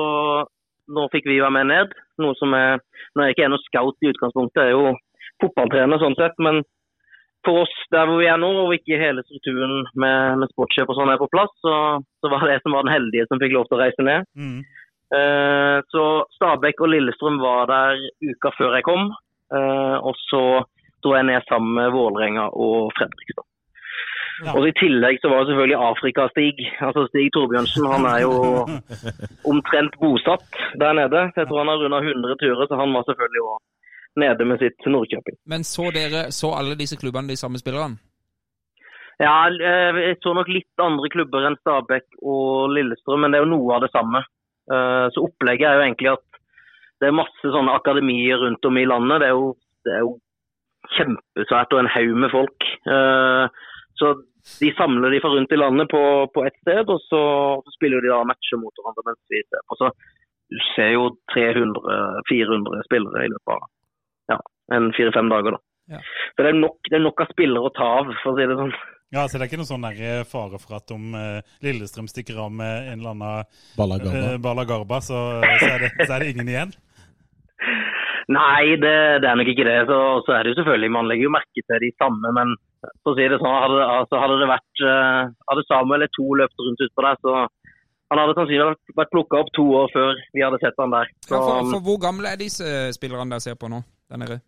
nå fikk vi være med ned. Noe som er Nå er jeg ikke noe scout i utgangspunktet, jeg er jo fotballtrener sånn sett. men for oss der hvor vi er nå, og ikke hele strukturen med, med sportskjøp og sånn er på plass, så, så var det jeg som var den heldige som fikk lov til å reise ned. Mm. Eh, så Stabæk og Lillestrøm var der uka før jeg kom. Eh, og så dro jeg ned sammen med Vålerenga og Fredrikstad. Ja. Og I tillegg så var det selvfølgelig Afrika-Stig. Altså Stig Torbjørnsen han er jo omtrent bosatt der nede. Så Jeg tror han har runda 100 turer, så han var selvfølgelig òg nede med sitt Nordkjøping. Men så dere så alle disse klubbene de samme spillerne? Ja, eh, jeg så nok litt andre klubber enn Stabæk og Lillestrøm, men det er jo noe av det samme. Eh, Så opplegget er jo egentlig at det er masse sånne akademier rundt om i landet. Det er jo, det er jo kjempesvært og en haug med folk. Eh, Så de samler de fra rundt i landet på, på ett sted, og så, så spiller de da matcher mot hverandre mens vi ser på. Så du ser jo 300-400 spillere i løpet av ja, en fire-fem dager. da. Ja. Så det er, nok, det er nok av spillere å ta av, for å si det sånn. Ja, så det er ikke noen sånn der eh, fare for at om eh, Lillestrøm stikker av med en eller annen Balagarba, eh, Bala så, så, er det, så er det ingen igjen? Nei, det, det er nok ikke det. Så, så er det jo selvfølgelig, Man legger jo merke til de samme, men for å si det sånn, hadde, altså, hadde det vært Hadde Samuel to løpt rundt utpå der, så han hadde sannsynligvis vært, vært plukka opp to år før vi hadde sett han der. Så, Ja, for, for hvor gamle er disse spillerne dere ser på nå? Der nede?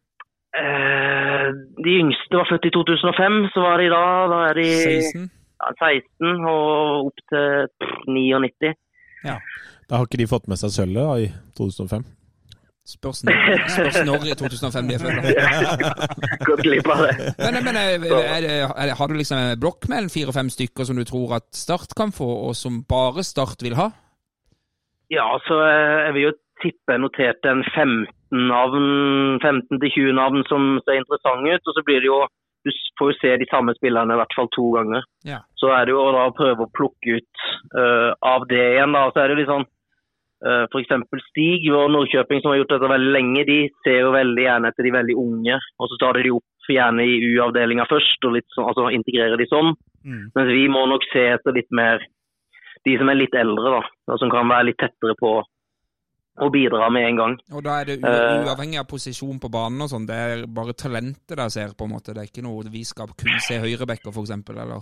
Eh, de yngste var født i 2005, så var de da Da er de 16? ja, 16 og opp til 99. Ja. Da har ikke de fått med seg sølvet da, i 2005. Spørs, når- spørs når i 2005 de er født. Gått glipp av det. Men, men er, er det, er det, har du liksom en blokk med en fire-fem stykker som du tror at Start kan få, og som bare Start vil ha? Ja, så eh, jeg vil jo tippe jeg noterte en 15 navn, 15-20 navn som ser interessante ut. Og så blir det jo Du får jo se de samme spillerne i hvert fall to ganger. Ja. Så er det jo å da prøve å plukke ut uh, av det igjen. da, Så er det litt sånn uh, F.eks. Stig og Nordkjøping, som har gjort dette veldig lenge, de ser jo veldig gjerne etter de veldig unge. Og så tar de de opp gjerne i U-avdelinga først, og litt sånn, altså integrerer de sånn. Mm. Mens vi må nok se etter litt mer de som er litt eldre, da. Og som kan være litt tettere på å bidra med en gang. Og da er det Eh. uavhengig av posisjon på banen og sånn, det er bare talentet dere ser, på en måte. Det er ikke noe vi skal kun se høyrebacker, for eksempel, eller?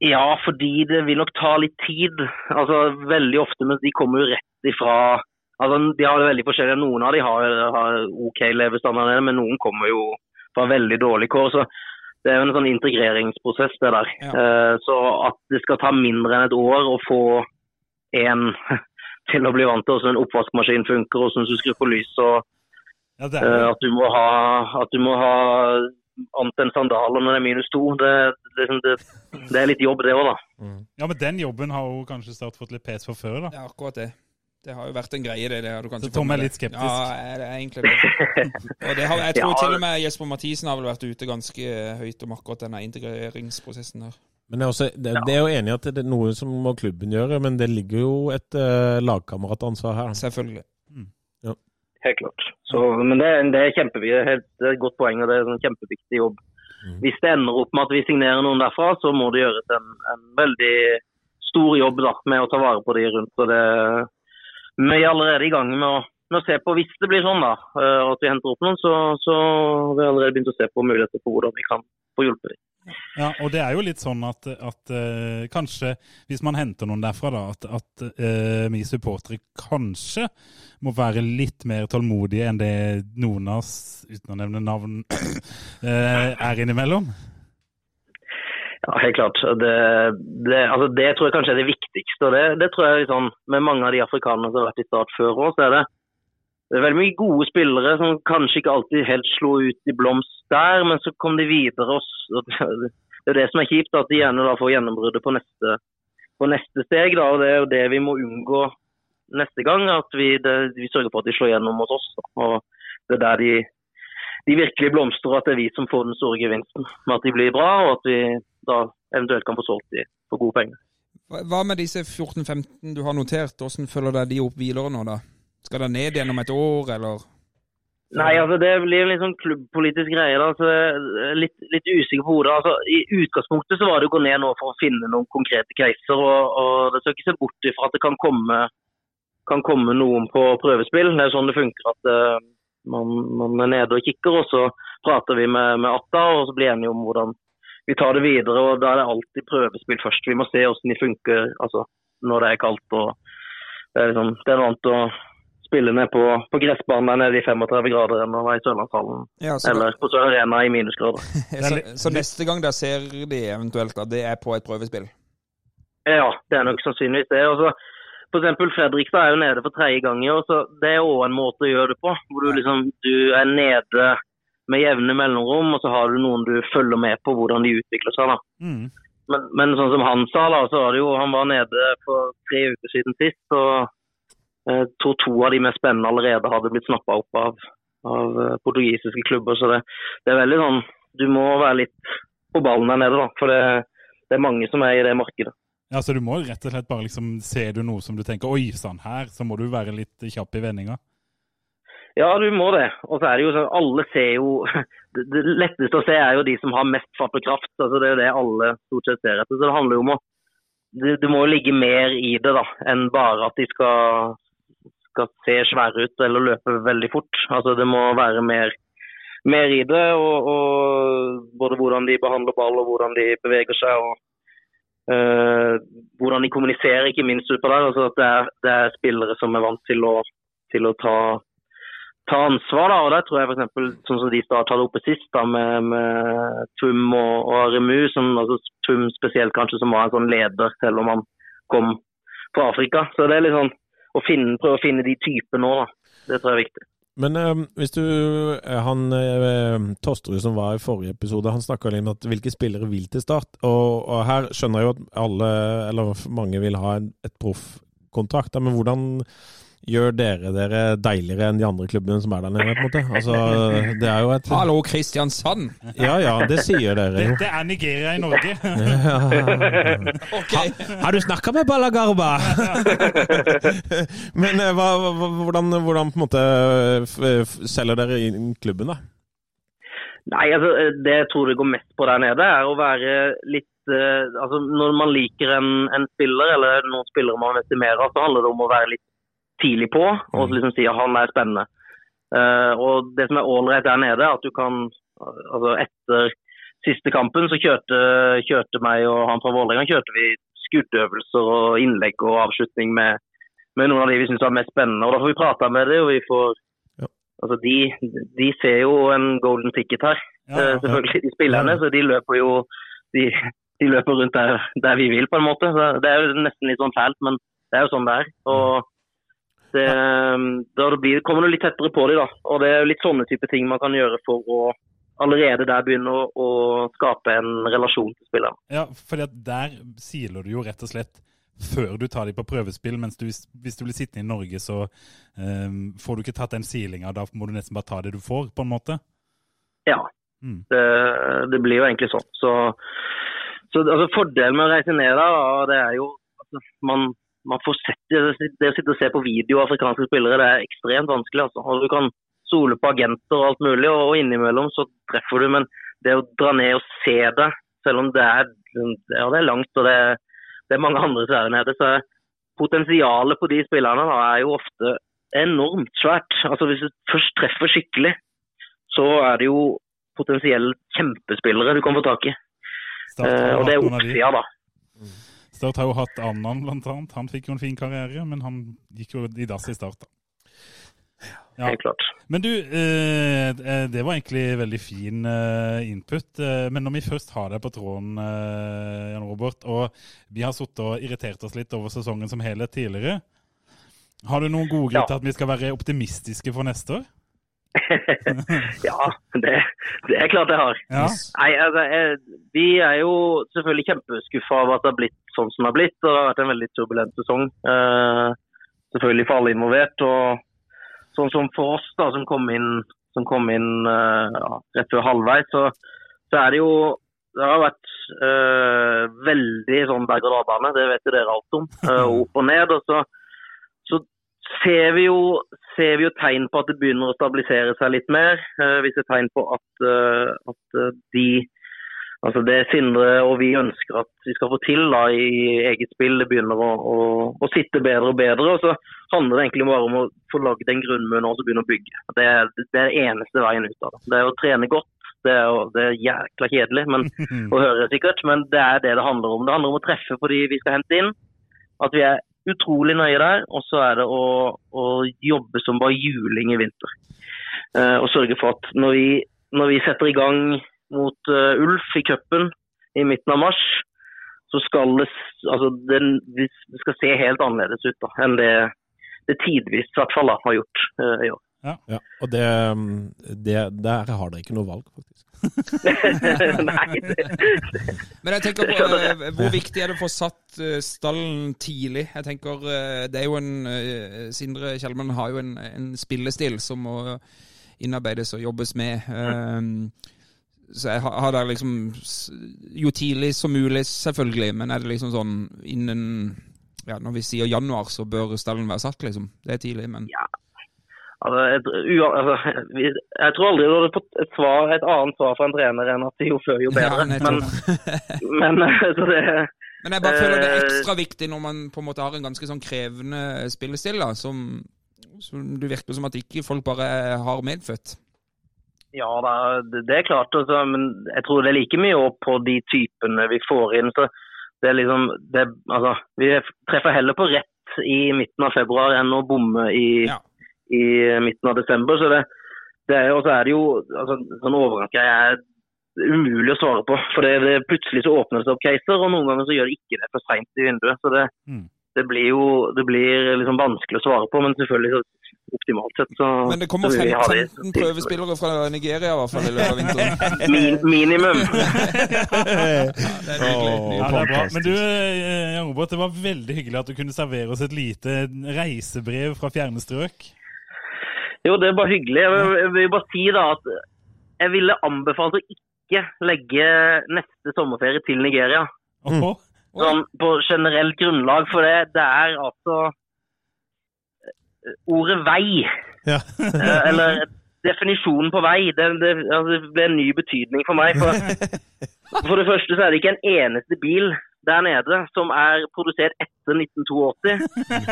Ja, fordi det vil nok ta litt tid. Altså, Veldig ofte, men de kommer jo rett ifra altså, De har det veldig forskjellig. Noen av de har, har OK levestandard, men noen kommer jo fra veldig dårlig kår. så Det er jo en sånn integreringsprosess, det der. Ja. Eh, så at det skal ta mindre enn et år å få en til å bli vant til hvordan en oppvaskmaskin funker, hvordan du skrur på lys og Ja, det eh, er, at du må ha at du må ha annet enn sandaler når det er minus to. Det, det, det, det er litt jobb, det òg, da. ja, men den jobben har jo kanskje Start fått litt pes for før, da. Ja, akkurat det. Det har jo vært en greie, det. det har du kanskje Så Tom er litt skeptisk? Ja, det er egentlig det. Og det har, jeg tror Ja. til og med Jesper Mathisen har vel vært ute ganske høyt om akkurat denne integreringsprosessen her. Men jeg er, også, det, det er jo enig i at det er noe som må klubben gjøre, men det ligger jo et uh, lagkameratansvar her. Selvfølgelig. Helt klart. Så, men det, det er kjempeviktig. Det er helt- det er et godt poeng, og det er en kjempeviktig jobb. Mm. Hvis det ender opp med at vi signerer noen derfra, så må det gjøres en, en veldig stor jobb da, med å ta vare på de rundt. og det Vi er allerede i gang med å, med å se på, hvis det blir sånn da, eh, at vi henter opp noen, så, så har vi allerede begynt å se på muligheter for hvordan vi kan få hjulpet dem. Ja, og det er jo litt sånn at, at uh, kanskje, hvis man henter noen derfra, da, at, at uh, vi supportere kanskje må være litt mer tålmodige enn det noen av oss, uten å nevne navn, uh, er innimellom. Ja, helt klart. Det, det, altså det tror jeg kanskje er det viktigste. og Det, det tror jeg liksom, Med mange av de afrikanerne som har vært i start før òg, så er det, det er veldig mye gode spillere som kanskje ikke alltid helt slo ut i blomst der, men så kom de videre. Og, det er det som er kjipt, at de gjerne får gjennombruddet på neste, på neste steg. Da, og Det er jo det vi må unngå neste gang. At vi, det, vi sørger for at de slår gjennom hos oss. Da. Og Det er der de, de virkelig blomstrer, og at det er vi som får den store gevinsten. Med at de blir bra, og at vi da eventuelt kan få solgt de for gode penger. Hva med disse 14-15 du har notert? Hvordan følger de opp videre nå, da? Skal det ned igjen om et år, eller? Nei, altså det blir en litt sånn klubbpolitisk greie. da, så litt, litt usikker på hodet. Altså, I utgangspunktet så var det å gå ned nå for å finne noen konkrete caser. og, og Det skal ikke se bort ifra at det kan komme, kan komme noen på prøvespill. Det er sånn det funker. at uh, man, man er nede og kikker, og så prater vi med, med Atta og så blir enige om hvordan vi tar det videre. og Da er det alltid prøvespill først. Vi må se hvordan de funker altså, når det er kaldt. og Det er, liksom, det er noe annet å spille ned på, på gressbanen nede i 35 grader enn å være i Sørlandshallen Ja, så, eller på Sør Arena i minusgrader. så, så neste gang dere ser de eventuelt, da, det er på et prøvespill? Ja, det er nok sannsynligvis det. Også, for eksempel Fredrikstad er jo nede for tredje gang i år, så det er òg en måte å gjøre det på. Hvor du liksom du er nede med jevne mellomrom, og så har du noen du følger med på hvordan de utvikler seg. da. Mm. Men, men sånn som han sa, da, så var det jo, han var nede for tre uker siden sist. og jeg tror to av de mest spennende allerede hadde blitt snappa opp av, av eh, portugisiske klubber. Så det, det er veldig sånn Du må være litt på ballen der nede, da. For det, det er mange som er i det markedet. Ja, så du må rett og slett bare liksom Ser du noe som du tenker Oi sann, her, så må du være litt kjapp i vendinga. Ja, du må det. Og så er det jo sånn Alle ser jo det letteste å se er jo de som har mest fart og kraft. altså Det er jo det alle stort sett ser etter. Så det handler jo om å du, du må jo ligge mer i det da, enn bare at de skal skal se svære ut eller løpe veldig fort. Altså Det må være mer, mer i det. Og, og Både hvordan de behandler ball og hvordan de beveger seg. og uh, Hvordan de kommuniserer, ikke minst utpå der. altså det er, det er spillere som er vant til å, til å ta, ta ansvar. da, og Der tror jeg f.eks. sånn som de starta oppe sist, da, med, med Tum og, og Remu. Som, altså, Tum spesielt kanskje som var en sånn leder, selv om han kom fra Afrika. Så det er litt sånn å finne, prøve å finne de typene nå, da. Det tror jeg er viktig. Men eh, hvis du eh, Han eh, Tosterud som var i forrige episode, han snakka litt om at hvilke spillere vil til Start. Og, og her skjønner jeg jo at alle, eller mange, vil ha en, et proffkontrakt. Men hvordan gjør dere dere deiligere enn de andre klubbene som er der nede? på en måte? Altså, det er jo et Hallo, Kristiansand! Ja ja, det sier dere jo. Dette er Nigeria i Norge. Ok. Har du snakka med Balagarba? Men eh, hva, hva, hvordan, hvordan på en måte selger dere inn klubben, da? Nei, altså Det jeg tror det går mest på der nede, er å være litt eh, altså Når man liker en, en spiller, eller noen spillere man estimerer, så handler det om å være litt tidlig på og liksom si at han er spennende. Uh, og Det som er ålreit der nede, er at du kan altså Etter siste kampen så kjørte, kjørte meg og han fra Vålerenga kjørte vi skuddøvelser og innlegg og avslutning med, med noen av de vi syns var mest spennende. og Da får vi prata med dem, og vi får Ja. Altså, de, de ser jo en golden ticket her, Ja, eh, ja. selvfølgelig, de spillerne. Så de løper jo de, de løper rundt der, der vi vil, på en måte. Så det er jo nesten litt sånn fælt, men det er jo sånn det er. Og det, da det blir, kommer du litt tettere på dem, da. Og det er litt sånne type ting man kan gjøre for å allerede der begynne å, å skape en relasjon til spilleren. Ja, at der siler du jo rett og slett før du tar dem på prøvespill, mens du, hvis du blir sittende i Norge, så um, får du ikke tatt den silinga. Da må du nesten bare ta det du får, på en måte. Ja. Mm. Det, det blir jo egentlig sånn. Så, så altså, fordelen med å reise ned der, da, det er jo at man, man får sett det, det å sitte og se på video av afrikanske spillere, det er ekstremt vanskelig. Altså. Og du kan sole på agenter og alt mulig, og, og innimellom så treffer du. Men det å dra ned og se det, selv om det er, ja, det er langt og det det er mange andre er nede. Så potensialet på de spillerne da, er jo ofte enormt svært. Altså Hvis du først treffer skikkelig, så er det jo potensielt kjempespillere du kan få tak i. Starten, Eh, og det er oppsida, da. Start har jo hatt Annan, blant annet. Han fikk jo en fin karriere, men han gikk jo i dass i start. da. Ja. Helt klart. Men du, eh, eh, det var egentlig veldig fin eh, input. Men når vi først har deg på tråden, Jan Robert, og vi har sittet og irritert oss litt over sesongen som helhet tidligere, har du noen gode grunn Ja. til at vi skal være optimistiske for neste år? ja, det, det er klart jeg har. Ja. Nei, altså, jeg, Vi er jo selvfølgelig kjempeskuffa over at det har blitt sånn som det har blitt. Det har vært en veldig turbulent sesong. Eh, selvfølgelig for alle involvert. og Sånn som for oss da, som kom inn, som kom inn eh, ja, rett før halvveis, så, så er det jo det har vært eh, veldig sånn berg-og-dal-bane, det vet jo dere alt om. eh, opp og ned. og så, så ser vi, jo, ser vi jo tegn på at det begynner å stabilisere seg litt mer. Eh, vi ser tegn på at, at de Altså det Sindre og vi ønsker at vi skal få til da, i eget spill, det begynner å, å, å sitte bedre og bedre. og Så handler det egentlig bare om å få lagd en grunnmur og begynne å bygge. Det er, det er eneste veien ut av det. Det er å trene godt. Det er, det er jækla kjedelig men, å høre sikkert, men det er det det handler om. Det handler om å treffe på de vi skal hente inn. At vi er utrolig nøye der. Og så er det å, å jobbe som bare juling i vinter. Eh, og sørge for at når vi, når vi setter i gang mot uh, Ulf i cupen i midten av mars, så skal det, altså, det, det skal se helt annerledes ut da, enn det det tidvis i hvert fall da, har gjort uh, i år. Ja, og det, det, der har dere ikke noe valg, faktisk. Nei, det, Men jeg tenker på uh, hvor viktig er det å få satt uh, stallen tidlig? Jeg tenker uh, det er jo en Sindre Kjellmann har jo en, en spillestil som må innarbeides og jobbes med. Eh, så jeg har, der liksom Jo tidlig som mulig, selvfølgelig, men er det liksom sånn innen ja, Når vi sier januar, så bør stallen være satt, liksom. Det er tidlig, men altså, et, ua, altså, jeg tror aldri du hadde fått et, svar, et annet svar fra en trener enn at jo før, jo bedre. Ja, men, men altså det, Men jeg bare føler det er Eh, ekstra viktig når man på en måte har en ganske sånn krevende spillestil, da, som, som det virker som at ikke folk bare har medfødt. Ja, det er klart. Altså, men jeg tror det er like mye opp på de typene vi får inn. så det er liksom, det, altså, Vi treffer heller på rett i midten av februar enn å bomme i, Ja. i midten av desember. så det, det er, er det jo altså, sånn overgangsgreie er umulig å svare på. For det, det plutselig så åpner det seg opp caser, og noen ganger så gjør det ikke det for seint i vinduet. Så det, Mm. Det blir jo det blir liksom vanskelig å svare på, men selvfølgelig så optimalt sett så Men det kommer så vil vi ha det 15 prøvespillere fra Nigeria i hvert fall i løpet av vinteren. Min, minimum. Det er. Ja, det er bra. Men du, eh, Jan Robert, det var veldig hyggelig at du kunne servere oss et lite reisebrev fra fjerne strøk. Jo, det er bare hyggelig. Jeg vil, jeg vil bare si da at jeg ville anbefalt å ikke legge neste sommerferie til Nigeria. Åhå. Sånn på generelt grunnlag, for det, det er altså eh, Ordet vei, Ja. eh, eller definisjonen på vei, det, det, altså, det ble en ny betydning for meg. For, for det første så er det ikke en eneste bil der nede som er produsert etter 1982.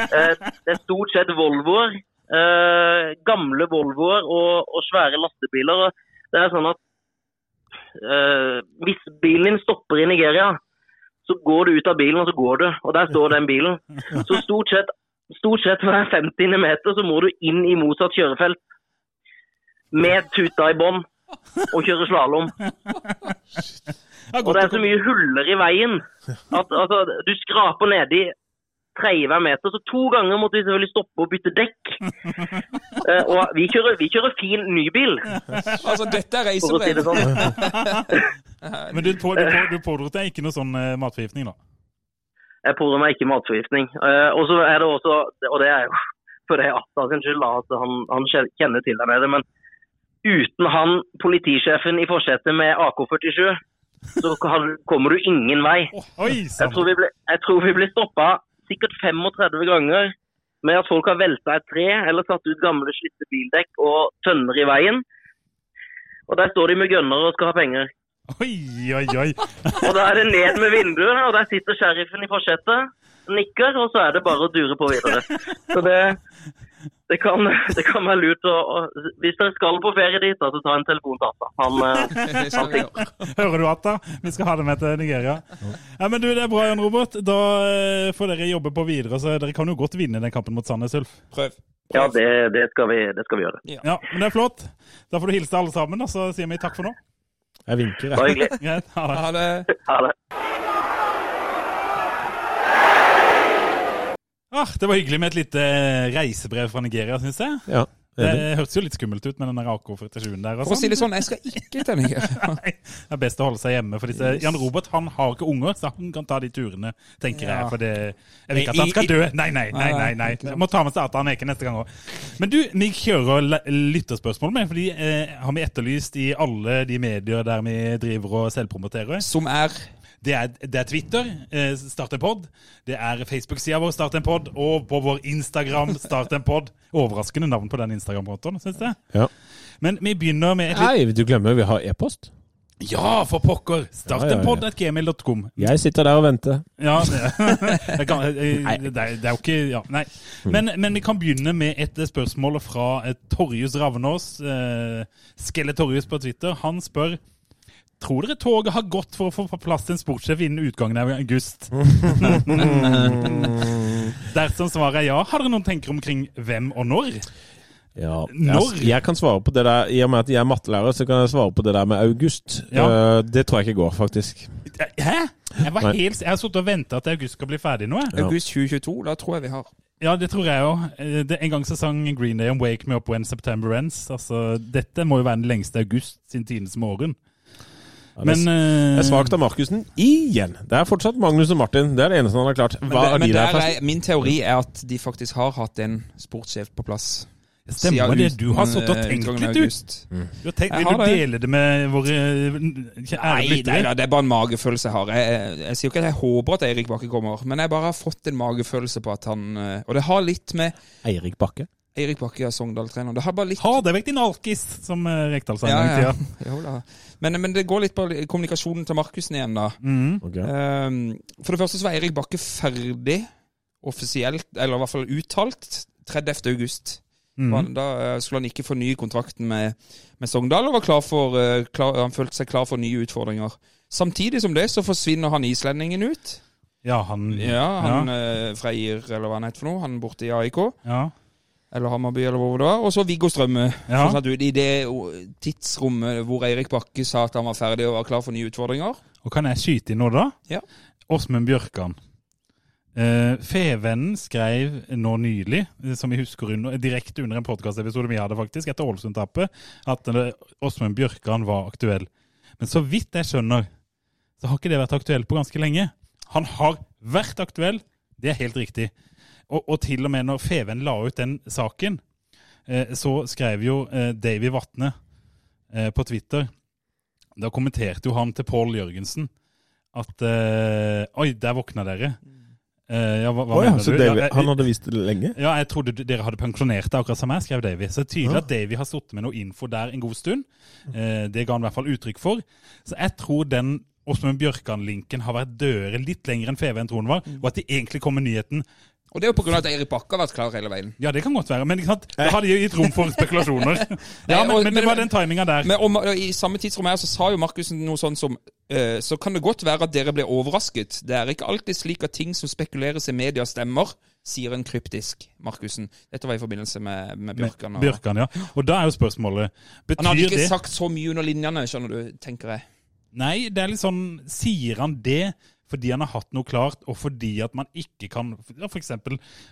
Eh, Det er stort sett Volvoer. gamle Volvoer og, og svære lastebiler. og Det er sånn at hvis bilen din stopper i Nigeria, så går du ut av bilen, og så går du. Og der står den bilen. Så stort sett, stort sett hver 50 meter så må du inn i motsatt kjørefelt. Med tuta i bånn. Og kjøre slalåm. Og det er så mye huller i veien at altså, du skraper nedi tredje hver meter. Så to ganger måtte vi selvfølgelig stoppe og bytte dekk. uh, og vi kjører, vi kjører fin nybil, Altså, dette er for si det sånn. Men du, på, du, på, du pådro deg ikke noe sånn eh, matforgiftning, da? Jeg pådro meg ikke matforgiftning. Uh, og så er det også, og det er jo for det Atta sin skyld, da, at han, han kjenner til der nede. Men uten han politisjefen i forsetet med AK-47, så kommer du ingen vei. Jeg tror vi ble, jeg tror vi ble stoppa sikkert 35 ganger med at folk har velta et tre eller satt ut gamle slitte bildekk og tønner i veien. Og der står de med gønnere og skal ha penger. Oi, oi, oi. Og da er det ned med vinduet, og der sitter sheriffen i forsetet, nikker, og så er det bare å dure på videre. Så det, det, kan, det kan være lurt å å- Hvis dere skal på ferie dit, så ta en telefon til Atta. Han, eh, gjøre. Hører du, Atta? Vi skal ha det med til Nigeria. Ja, men du, Det er bra, Jan Robert. Da eh, får dere jobbe på videre. så Dere kan jo godt vinne den kampen mot Sandnes Ulf. Prøv. ja, det, det, skal vi, det skal vi gjøre. Ja, men det er flott. Da får du hilse alle sammen, og så sier vi takk for nå. Jeg vinker, jeg. ha det. Ha det. Ha det. Ah, det var hyggelig med et lite reisebrev fra Nigeria, syns jeg. Ja, Det det hørtes jo litt skummelt ut med den der AK-47-en der. og For å si det sånn. sånn, jeg skal ikke til Nigeria. Nei, det er best å holde seg hjemme. For disse, Jan Robert han har ikke unger, så han kan ta de turene, tenker Ja. jeg. For det, jeg vil ikke at han skal dø. Nei, nei, nei. nei, nei. Jeg må ta med seg Atan Eke neste gang òg. Men du, vi kjører lytterspørsmål med, fordi eh, har vi etterlyst i alle de medier der vi driver og selvpromoterer. Som er Det er, det er Twitter, eh, Start en pod. Det er Facebook-sida vår, Start en pod. Og på vår Instagram, Start en pod. Overraskende navn på den Instagram-kontoen, syns jeg. Ja. Men vi begynner med et litt Nei, du glemmer vi har e-post. Ja, for pokker! Start Ja, ja, ja. gmail.com. Jeg sitter der og venter. Ja, det, det, kan, eh, det, er, det er jo ikke ja, Nei. Men, men vi kan begynne med et spørsmål fra eh, Torjus Ravnås. Eh, Skelle Torjus på Twitter. Han spør Tror dere toget har gått for å få på plass en sportssjef innen utgangen av august? Dersom svaret er ja, har dere noen tenker omkring hvem og når? Ja, Når? Jeg, jeg kan svare på det der, I og med at jeg er mattelærer, så kan jeg svare på det der med august. Ja. Eh, det tror jeg ikke går, faktisk. Hæ? Jeg, var Nei. helt, jeg har sittet og venta at august skal bli ferdig nå. Ja. august 2022. Da tror jeg vi har Ja, det tror jeg òg. En gang så sang Green Day om 'Wake Me Up When September Ends'. Altså, dette må jo være den lengste august sin tidens morgen. Men det eh, er svakt av Markussen igjen. Det er fortsatt Magnus og Martin. Det er det eneste han har klart. Hva Men, er men der der er, min teori er at de faktisk har hatt en sportssjef på plass. Stemmer siden det. Du har sittet og eh, tenkt litt, ut. august. du har tenkt, vil har du dele det med våre ære Nei, nei da, det er bare en magefølelse jeg har. Jeg, jeg, jeg sier ikke at jeg håper at Eirik Bakke kommer, men jeg bare har fått en magefølelse på at han eh, Og det har litt med Eirik Bakke. Eirik Bakke er Sogndal-trener. Det har bare litt Har det vært en alkis, som eh, Rekdal sa en gang i tida. Men, men det går litt på kommunikasjonen til Markussen igjen, da. Mm. Okay. Um, for det første så var Eirik Bakke ferdig offisielt, eller i hvert fall uttalt, 30. august. Mm. Han- Da eh, skulle han ikke fornye kontrakten med, med Sogndal, og var klar for, uh, klar, han følte seg klar for nye utfordringer. Samtidig som det så forsvinner han islendingen ut. Ja, han Ja, han eh, Freyr, eller hva han heter for noe. Han borte i AIK. ja. Eller Hammarby, eller hvor det var. Og så Viggo Strømme. Ja. satt ut I det tidsrommet hvor Eirik Bakke sa at han var ferdig og var klar for nye utfordringer. Og kan jeg skyte inn nå, da? Ja. Åsmund Bjørkan. Uh, Fevennen skrev nå nylig, eh, som vi husker under, direkte under en podkastepisode vi hadde faktisk, etter Ålesund-tappet, at eh, Åsmund Bjørkan var aktuell. Men så vidt jeg skjønner, så har ikke det vært aktuelt på ganske lenge. Han har vært aktuell, det er helt riktig. Og, og til og med når Feven la ut den saken, eh, så skrev jo eh, Davy Vatne eh, på Twitter Da kommenterte jo han til Pål Jørgensen at eh, Oi, der våkna dere. Ja, hva, hva oh, ja, så? David, ja, jeg- han hadde visst det lenge? ja, jeg trodde dere hadde pensjonert det, akkurat som jeg, skrev Davy. Så det er tydelig at Davy har sittet med noe info der en god stund. Eh, det ga han i hvert fall uttrykk for. Så jeg tror den Åsmund Bjørkan-linken har vært dødere litt lenger enn Feven tror den var, og at de egentlig kom med nyheten Og det er jo av at Eirik Bakke har vært klar hele veien. Ja, det kan godt være, men da hadde de gitt rom for spekulasjoner. ja, men, men det var den timinga der. Men om, I samme tidsrom her så sa jo Markussen noe sånn som eh, Så kan det godt være at dere ble overrasket. Det er ikke alltid slik at ting som spekuleres i media, stemmer, sier en kryptisk Markussen. Dette var i forbindelse med, med Bjørkan. Og, Bjørkan, ja. Og da er jo spørsmålet Betyr det han hadde ikke det sagt så mye under linjene, skjønner du, tenker jeg. Nei, det er litt sånn Sier han det fordi han har hatt noe klart, og fordi at man ikke kan f.eks.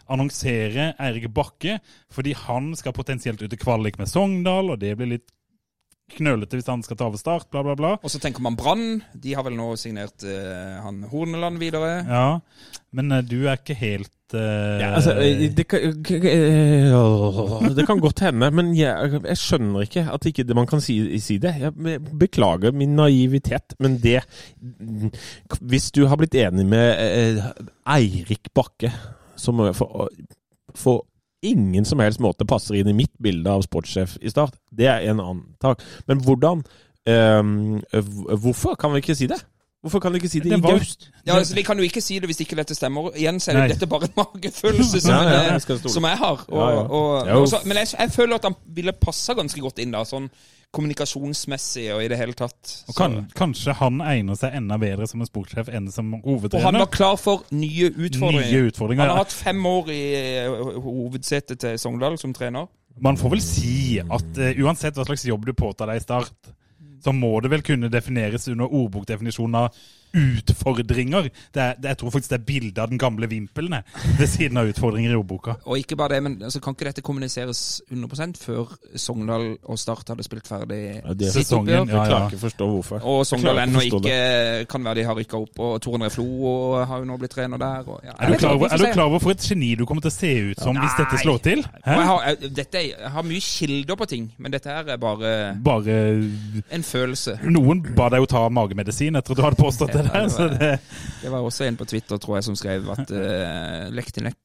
annonsere Eirik Bakke fordi han skal potensielt ut i kvalik med Sogndal, og det blir litt knølete hvis han skal ta over start, bla, bla, bla. Og så tenker man Brann. De har vel nå signert uh, han Horneland videre. Ja, men uh, du er ikke helt eh, Ja, altså, det, kan, det kan godt hende, men jeg, jeg skjønner ikke at ikke det- man kan si, si det. Jeg beklager min naivitet, men det Hvis du har blitt enig med Eirik Bakke, som for, for ingen som helst måte passer inn i mitt bilde av sportssjef i Start, det er en annen tak. Men hvordan um, hvorfor kan vi ikke si det? Hvorfor kan vi ikke si det, Det i Gaust? Ja, altså, Vi kan jo ikke si det hvis ikke dette stemmer. Igjen så er det dette bare en magefølelse som, Ja, ja, jeg som jeg har. Og, Ja, ja. Og, og men jeg, jeg føler at han ville passa ganske godt inn, da, sånn kommunikasjonsmessig og i det hele tatt. Og kan, kanskje han egner seg enda bedre som en sportssjef enn som hovedtrener? Og han var klar for nye utfordringer. Nye utfordringer. Han har hatt fem år i eh, hovedsetet til Sogndal som trener. Man får vel si at uh, uansett hva slags jobb du påtar deg i start, så må det vel kunne defineres under ordbokdefinisjonen av utfordringer. Det er, det, jeg tror faktisk det er bildet av den gamle vimpelen ved siden av utfordringer i ordboka. Og ikke bare det, men altså, kan ikke dette kommuniseres 100% før Sogndal og Start hadde spilt ferdig Ja, det- sitt Sesongen, oppgjør? ja. Jeg klarer ikke å forstå hvorfor. Og Sogndal ennå ikke ikke kan være de har rykka opp, og Tor André Flo og har jo nå blitt trener der. Og, ja. Er du, klar er du klar over for et geni du kommer til å se ut som hvis dette slår til? Jeg, har, jeg, dette, er- jeg har mye kilder på ting, men dette her er bare Bare en følelse. Noen ba deg jo ta magemedisin etter at du hadde påstått det der. Så det, Det var også en på Twitter, tror jeg, som skrev at uh, lekk til løk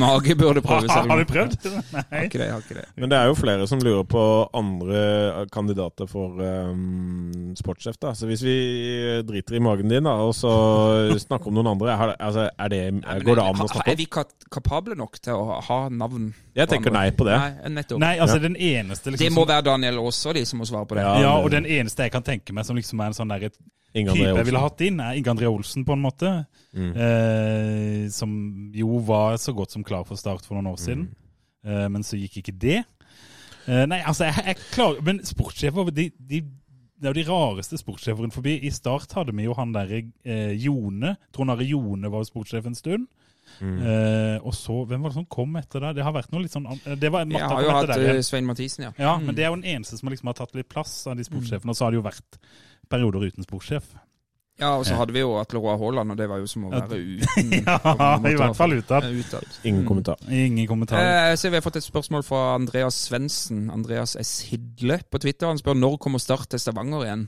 mage burde prøve seg. har du prøvd? Har ikke det, har ikke det. Men det er jo flere som lurer på andre kandidater for um, sportssjef. da. Så hvis vi driter i magen din da, og så snakker om noen andre, er, altså, er det, Nei, går det er- an å Er snakke om? vi kapable nok til å ha navn? Jeg tenker andre? nei på det. Nei, nettopp. Nei, altså den eneste liksom, Det må være Daniel også, de som må svare på det. Ja. Ja, og den eneste jeg kan tenke meg som liksom er en sånn der Inge type jeg ville hatt inn, er Inge André Olsen, på en måte. Mm. Eh, som jo var så godt som klar for start for noen år siden. Mm. Eh, men så gikk ikke det. Eh, nei, altså, jeg, jeg klarer Men sportssjefer, de, de, det er jo de rareste sportssjefene forbi. I start hadde vi jo han derre eh, Jone. Trond Are Jone var jo sportssjef en stund. Mm. Uh, og så, hvem var det som kom etter deg? Det har vært noe litt sånn Det var Jeg har jo hatt der eh, Svein Mathisen, ja. Ja, Mm. men det er jo den eneste som liksom har tatt litt plass av de sportssjefene. Og så har det jo vært perioder uten sportssjef. Ja, og så hadde vi jo Atle Roar Haaland, og det var jo som å være uten. Ja, i hvert fall utad. Ingen kommentar. Ingen kommentar. Eh, så vi har fått et spørsmål fra Andreas Svendsen. Andreas S. Hidle på Twitter. Han spør når kommer Start til Stavanger igjen.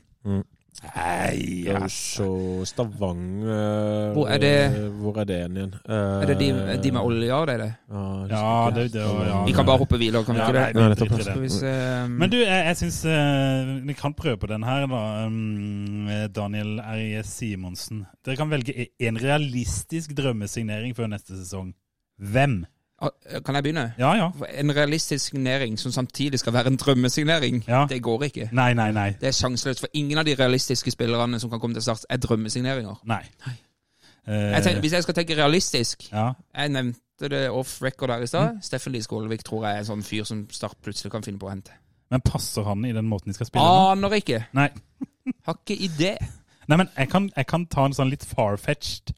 Nei, se Stavanger Hvor er det- Hvor er det igjen? Er det de, de med olja, det er det? Ja, det er det, det var, ja. Vi kan bare hoppe videre, kan vi Ja, ikke nei, det? Nei, det vi se Men du, jeg, jeg syns uh, Vi kan prøve på den her, da. Um, Daniel R.I.S. Simonsen. Dere kan velge e- en realistisk drømmesignering før neste sesong. Hvem? Ah, Kan jeg begynne? Ja, ja. En realistisk signering som samtidig skal være en drømmesignering, Ja. det går ikke. Nei, nei, nei. Det er sjanseløst, for ingen av de realistiske spillerne som kan komme til Start, er drømmesigneringer. Nei. Eh, Jeg tenker, hvis jeg skal tenke realistisk ja. Jeg nevnte det off record her i stad. Steffen Lie Skålevik tror jeg er en sånn fyr som Start plutselig kan finne på å hente. Men passer han i den måten de skal spille? Aner ikke. Nei. Har ikke idé. Nei, men jeg kan, jeg kan ta en sånn litt far-fetched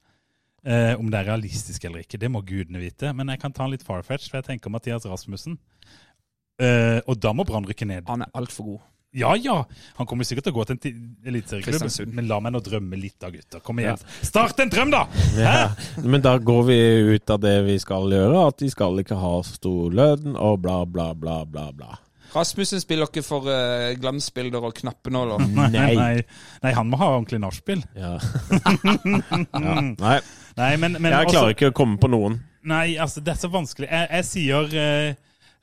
eh, Om det er realistisk eller ikke, det må gudene vite. Men jeg kan ta en litt far-fetched, for jeg tenker Mathias Rasmussen. Eh, og da må Brann rykke ned. Han er altfor god. Ja, ja. Han kommer sikkert til å gå til en eliteserieklubb, men la meg nå drømme litt da, gutter. Kom igjen. Start en drøm, da! Ja. Men da går vi ut av det vi skal gjøre, at de skal ikke ha så stor lønn, og bla, bla, bla, bla. bla. Rasmussen spiller ikke for uh, glansbilder og knappenåler. Nei. nei. Nei, han må ha ordentlig nachspiel. Ja. ja. Nei, Nei, men, men jeg også- klarer ikke å komme på noen. Nei, altså, det er så vanskelig. Jeg, jeg sier eh,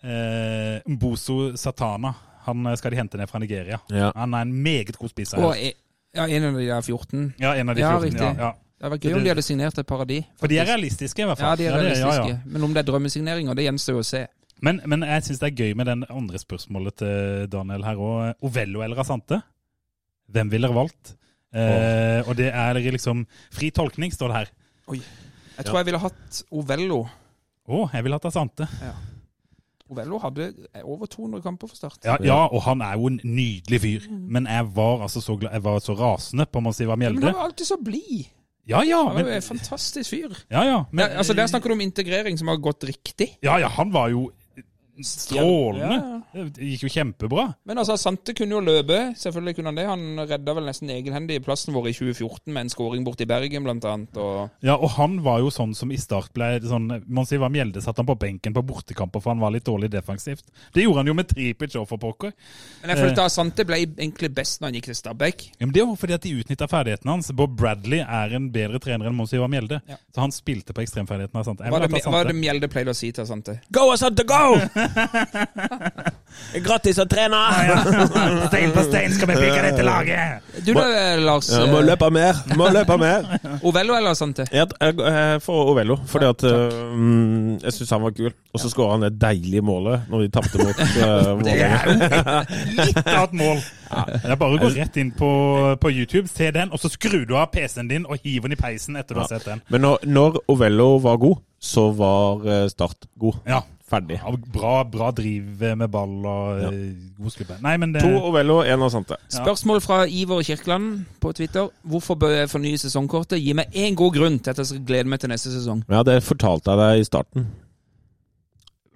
eh, Mboso Satana. Han eh, skal de hente ned fra Nigeria. Ja. Han er en meget god spiser. Og e- ja, en av de der 14. Ja, en av de Ja, 14. riktig. Ja, ja. Det hadde vært gøy om de hadde signert et paradis. Faktisk. For de er realistiske, i hvert fall. Ja, de er realistiske. ja, ja. Men om det er drømmesigneringer, det gjenstår jo å se. Men, men jeg syns det er gøy med den andre spørsmålet til Daniel her òg. Ovello eller Asante? Hvem ville dere valgt? Eh, og det er liksom Fri tolkning, står det her. Jeg tror jeg ville hatt Ovello. Å, jeg ville hatt Asante. Ovello hadde over 200 kamper for Start. Ja, ja, og han er jo en nydelig fyr. Men jeg var altså så, jeg var så rasende på Mjelde. Men han var alltid så blid. Ja, ja. Han var jo en fantastisk fyr. ja, ja, men, Ja, altså Der snakker du om integrering som har gått riktig. ja, ja, han var jo strålende. Ja. Det gikk jo kjempebra. Men altså, Sante kunne jo løpe. Selvfølgelig kunne han det. Han redda vel nesten egenhendig plassen vår i 2014 med en scoring borte i Bergen, blant annet. Og Ja, og han var jo sånn som i start ble sånn Monsiva Mjelde satte han på benken på bortekamper for han var litt dårlig defensivt. Det gjorde han jo med Tripic og for pokker. Men jeg følte at Sante ble egentlig best når han gikk til Stabæk. Ja, men det var fordi at de utnytta ferdighetene hans. Bob Bradley er en bedre trener enn Monsiva Mjelde. Ja. Så han spilte på ekstremferdighetene. av Sante. Hva hva Sante. det Mjelde pleide å si til Sante? Go, Sante, go! Grattis og trener! Stein på stein skal vi bygge dette laget! Du da, Lars. Ja, må løpe mer! Må løpe mer! Ovello eller Sante? Jeg, jeg, får Ovello, fordi at um, jeg syns han var kul. Og så skåra han det deilige målet når de tapte mot uh, Vålerenga. Litt av et mål. Det er bare å gå rett inn på, på YouTube, se den, og så skrur du av PC-en din og hiver den i peisen etter du har sett den. Men når, når Ovello var god, så var eh, Start god. Ja. Ferdig. Ja, Bra, bra driv med ball og ja. god skubbe. Nei, men det To Ovello, én av Sante. Spørsmål fra Ivor Kirkeland på Twitter. Hvorfor bør jeg fornye sesongkortet? Gi meg én god grunn til at jeg skal glede meg til neste sesong. Ja, det fortalte jeg deg i starten.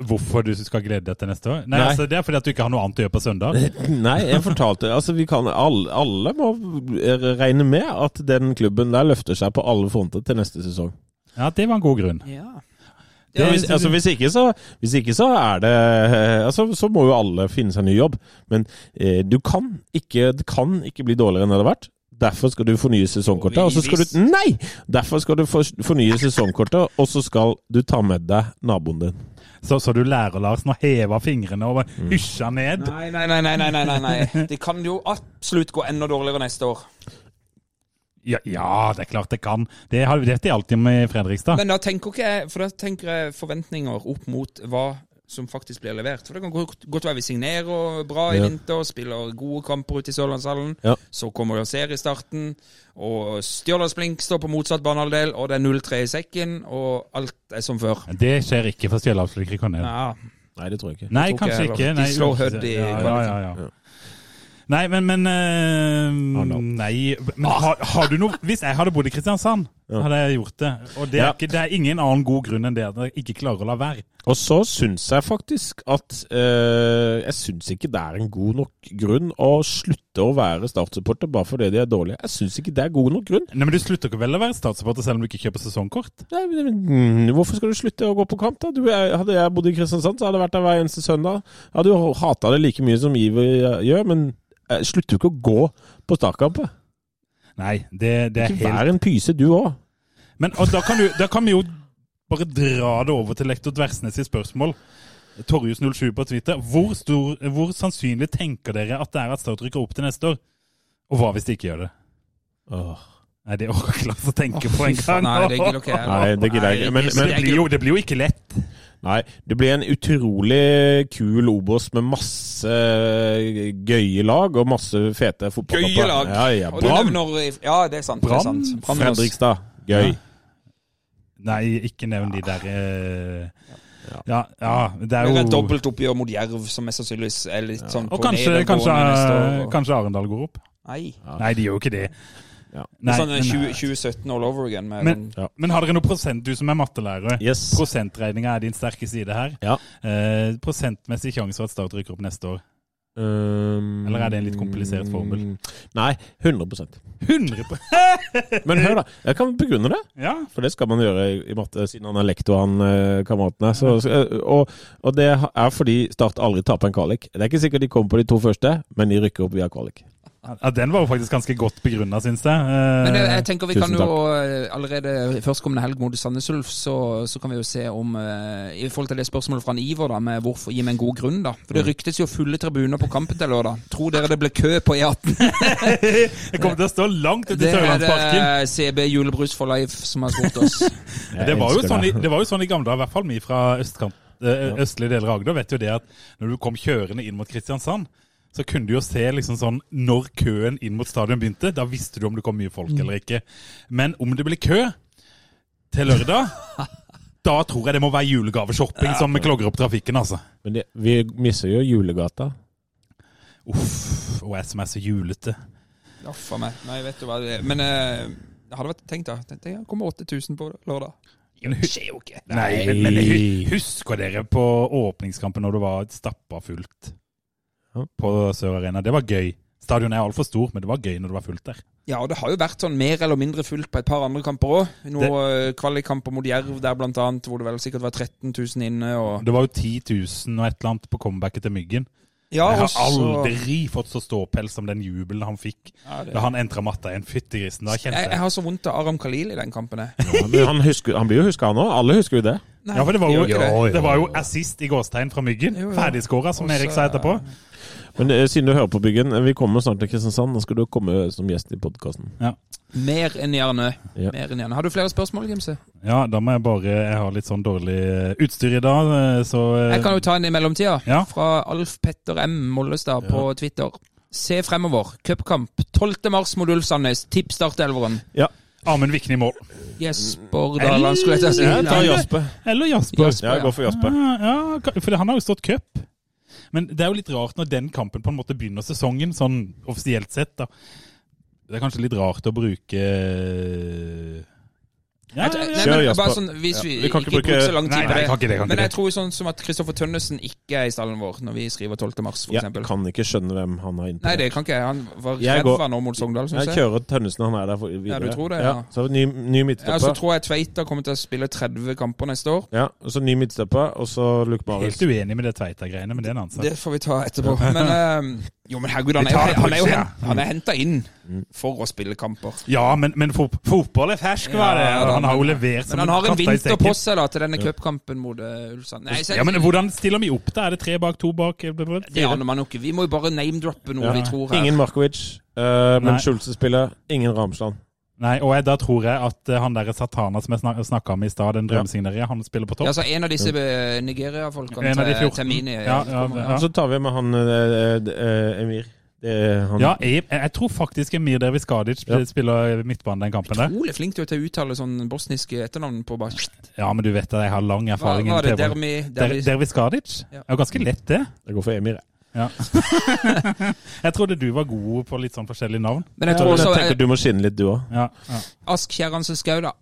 Hvorfor du skal glede deg til neste år? Nei, Nei. Altså, Det er fordi at du ikke har noe annet å gjøre på søndag. Nei, jeg fortalte Altså, vi kan alle, alle må regne med at den klubben der løfter seg på alle fronter til neste sesong. Ja, det var en god grunn. Ja. Ja, hvis, altså, hvis, ikke så, hvis ikke så er det altså, Så må jo alle finne seg ny jobb. Men eh, du kan ikke, det kan ikke bli dårligere enn det har vært. Derfor skal du fornye sesongkortet. Og så skal du Nei! Derfor skal du for, fornye sesongkortet, og så skal du ta med deg naboen din. Så, så du lærer Larsen å heve fingrene og hysje ned? Nei, nei, nei, nei, nei, nei, nei, nei. Det kan jo absolutt gå enda dårligere neste år. Ja, ja, det er klart det kan. Det har vi vet de alltid med Fredrikstad. Men da tenker ikke jeg For da tenker jeg forventninger opp mot hva som faktisk blir levert. For det kan godt godt være vi signerer bra i Ja. vinter, spiller gode kamper ute i Sørlandshallen. Ja. Så kommer det seriestarten, og Stjørdals Blink står på motsatt banehalvdel, og det er 0-3 i sekken, og alt er som før. Det skjer ikke for Rikonell. Ja, Nei, det tror jeg ikke. Nei, jeg kanskje ikke. De slår. Hødd i ja, ja, ja. Nei, men, men uh, oh, no. Nei, men har, har du noe Hvis jeg hadde bodd i Kristiansand, Ja. hadde jeg gjort det. Og det er, Ja. ikke, det er ingen annen god grunn enn det at jeg ikke klarer å la være. Og så syns jeg faktisk at uh, Jeg syns ikke det er en god nok grunn å slutte å være Start-supporter bare fordi de er dårlige. Jeg syns ikke det er god nok grunn. Nei, Men du slutter ikke vel å være statssupporter selv om du ikke kjøper sesongkort? Nei, men, men, hvorfor skal du slutte å gå på kamp, da? Du, jeg, hadde jeg bodd i Kristiansand, så hadde jeg vært der hver eneste søndag. Jeg hadde jo hata det like mye som Iver gjør, men slutter jo ikke å gå på startkampet. Nei, det, det er Ikke helt vær en pyse, du òg. Men og da, kan du, da kan vi jo bare dra det over til lektor Dversnes i spørsmål. Torjus07 på Twitter. Hvor, stor, hvor sannsynlig tenker dere at det er at Start rykker opp til neste år? Og hva hvis de ikke gjør det? Nei, det orker jeg ikke å tenke på en gang. Nei, det gidder ikke jeg. Ikke. Men, men det, blir jo, det blir jo ikke lett. Nei, det blir en utrolig kul Obos med masse gøye lag og masse fete fotballkamper. Gøye lag. Ja, ja. Brann, nevner Ja, det er sant. Det er Brann, sant. Brann- Fredrikstad. Gøy. Nei, ikke nevn de der eh, Ja, ja det er jo Det er et dobbeltoppgjør mot Jerv, som mest sannsynligvis er litt sånn Og kanskje, kanskje, neste år. og- kanskje Arendal går opp? Nei. Nei, de gjør jo ikke det. Ja. Nei, sånn men- 20, 2017 all over again. Med Men, ja. men har dere noe prosent, du som er mattelærer? Yes. Prosentregninga er din sterke side her. Ja. Eh, prosentmessig sjanse for at Start rykker opp neste år? Um, Eller er det en litt komplisert formel? Nei, 100% 100 på- Men hør, da. Jeg kan begrunne det. Ja. For det skal man gjøre i, matte, siden han er lektor, han eh, kameraten her. Så, så, og, og det er fordi Start aldri taper en kvalik. Det er ikke sikkert de kommer på de to første, men de rykker opp via kvalik. Ja, Den var jo faktisk ganske godt begrunna, syns jeg. Eh, Men jeg, jeg tenker vi kan jo eh, allerede førstkommende helg mot Sandnes Ulf, så, så kan vi jo se om eh, I forhold til det spørsmålet fra en Iver, da, med hvorfor gi meg en god grunn, da. For det ryktes jo fulle tribuner på kampen til lørdag. Tror dere det blir kø på E18? det kommer til å stå langt ute i Sørlandsparken. Det er det CB Julebrus for life som har spurt oss. Det var, jo sånn i, det. det var jo sånn i gamle dager, i hvert fall vi fra østkant, eh, østlige deler av Agder, vet jo det at når du kom kjørende inn mot Kristiansand, så kunne du jo se liksom sånn når køen inn mot stadion begynte. Da visste du om det kom mye folk eller ikke. Men om det blir kø til lørdag, da tror jeg det må være julegaveshopping som klogger opp trafikken, altså. Men det, vi misser jo Julegata. Uff, og jeg som er så julete. Uff a meg. Nei, vet du hva det er. Men eh, det hadde vært tenkt, da. Tenkte jeg, kommer 8000 på lørdag. Det skjer jo ikke. Nei, men, men hu- husker dere på åpningskampen når det var stappa fullt. På Sør Arena? Det var gøy. Stadionet er altfor stort, men det var gøy når det var fullt der. Ja, og det har jo vært sånn mer eller mindre fullt på et par andre kamper òg. Noen eh, kvalikkamper mot Jerv der blant annet, hvor det vel sikkert var 13 000 inne. og... Det var jo 10 000 og et eller annet på comebacket til Myggen. Ja, jeg har også- aldri fått så ståpels som den jubelen han fikk Ja, det- da han entra matta igjen. Fytti grisen, da kjente Jeg, jeg jeg har så vondt av Aram Khalil i den kampen. jeg. Ja, han, husker, han blir jo huska, han òg. Alle husker jo det. Nei, Ja, for det var jo, det. det. det var jo assist i gåstegn fra Myggen. Ferdigskåra, som Også- Erik sa etterpå. Men eh, siden du hører på Byggen, eh, vi kommer snart til Kristiansand. Da skal du komme som gjest i podkasten. Mer enn gjerne. Ja. Mer enn gjerne. Har du flere spørsmål, Gimse? Ja, da må jeg bare Jeg har litt sånn dårlig eh, utstyr i dag, så Jeg kan jo ta en i mellomtida. Ja. Fra Alf Petter M. Mollestad på Twitter. Se fremover. Cupkamp 12. mars mot Ulf Sandnes. Tipp startelveren. Amund Vikne i mål. Jesper Daland, skulle jeg til å si. Ja, ta Jasper. Eller Jasper. Jasper. Ja, jeg går for Jasper. Ja, ja, for han har jo stått cup. Men det er jo litt rart når den kampen på en måte begynner sesongen, sånn offisielt sett. da. Det er kanskje litt rart å bruke ja, ja, nei. Kjør, men Jasper. bare sånn, Hvis vi, vi kan ikke ikke bruke- så lang tid på det. kan ikke det, kan Men jeg tror sånn som at Kristoffer Tønnesen ikke er i stallen vår når vi skriver 12. mars, for Jeg kan ikke skjønne hvem han har Nei, det kan ikke jeg. Han var Jeg går- ræva nå mot Sogndal, syns Jeg jeg. kjører Tønnesen, han er der for videre. Ja, du tror det, ja. Så ny, ny Ja, så tror jeg Tveita kommer til å spille 30 kamper neste år. Ja, og så ny midtstopper, og så Luke Marius. Helt uenig med det Tveita-greiene, men det er en annen sak. Det får vi ta etterpå. Men eh, jo, men herregud, han er han er jo han er henta inn for å spille kamper. Ja, men, men fotball er fersk, var det. Han har jo levert som Men han har en vinter på seg da til denne cupkampen mot uh, Ulsand. Nei, så, Ja, men hvordan stiller vi opp da? Er det tre bak, to bak? det aner man jo ikke. Vi må jo bare name-droppe noe Ja. vi tror her. Ingen Markovic, uh, men. Schulze spiller. Ingen Ramsland. Nei, og jeg, da tror jeg at eh, han der Satana som jeg snak snakka om i stad, den drømmesigneriet, han spiller på topp. Ja, så En av disse eh, Nigeria-folkene En av de til 14. Termini. Ja, ja, ja. Så tar vi med han eh, eh, Emir. Det han. Ja, jeg, jeg tror faktisk Emir Derviskadic Ja. spiller midtbane den kampen der. Utrolig flink til å uttale sånn bosniske etternavn på bare Ja, men du vet at jeg har lang Hva erfaring var det? Dermi, Dervis Der, Dervis? Kadic Ja. Det er jo ganske lett, det. Det går for Emir. jeg. Ja. jeg trodde du var god på litt sånn forskjellige navn. Men jeg Jeg tror også tenker du må skinne litt, du òg. Ja, ja. Ask Kjerransen Skau, da.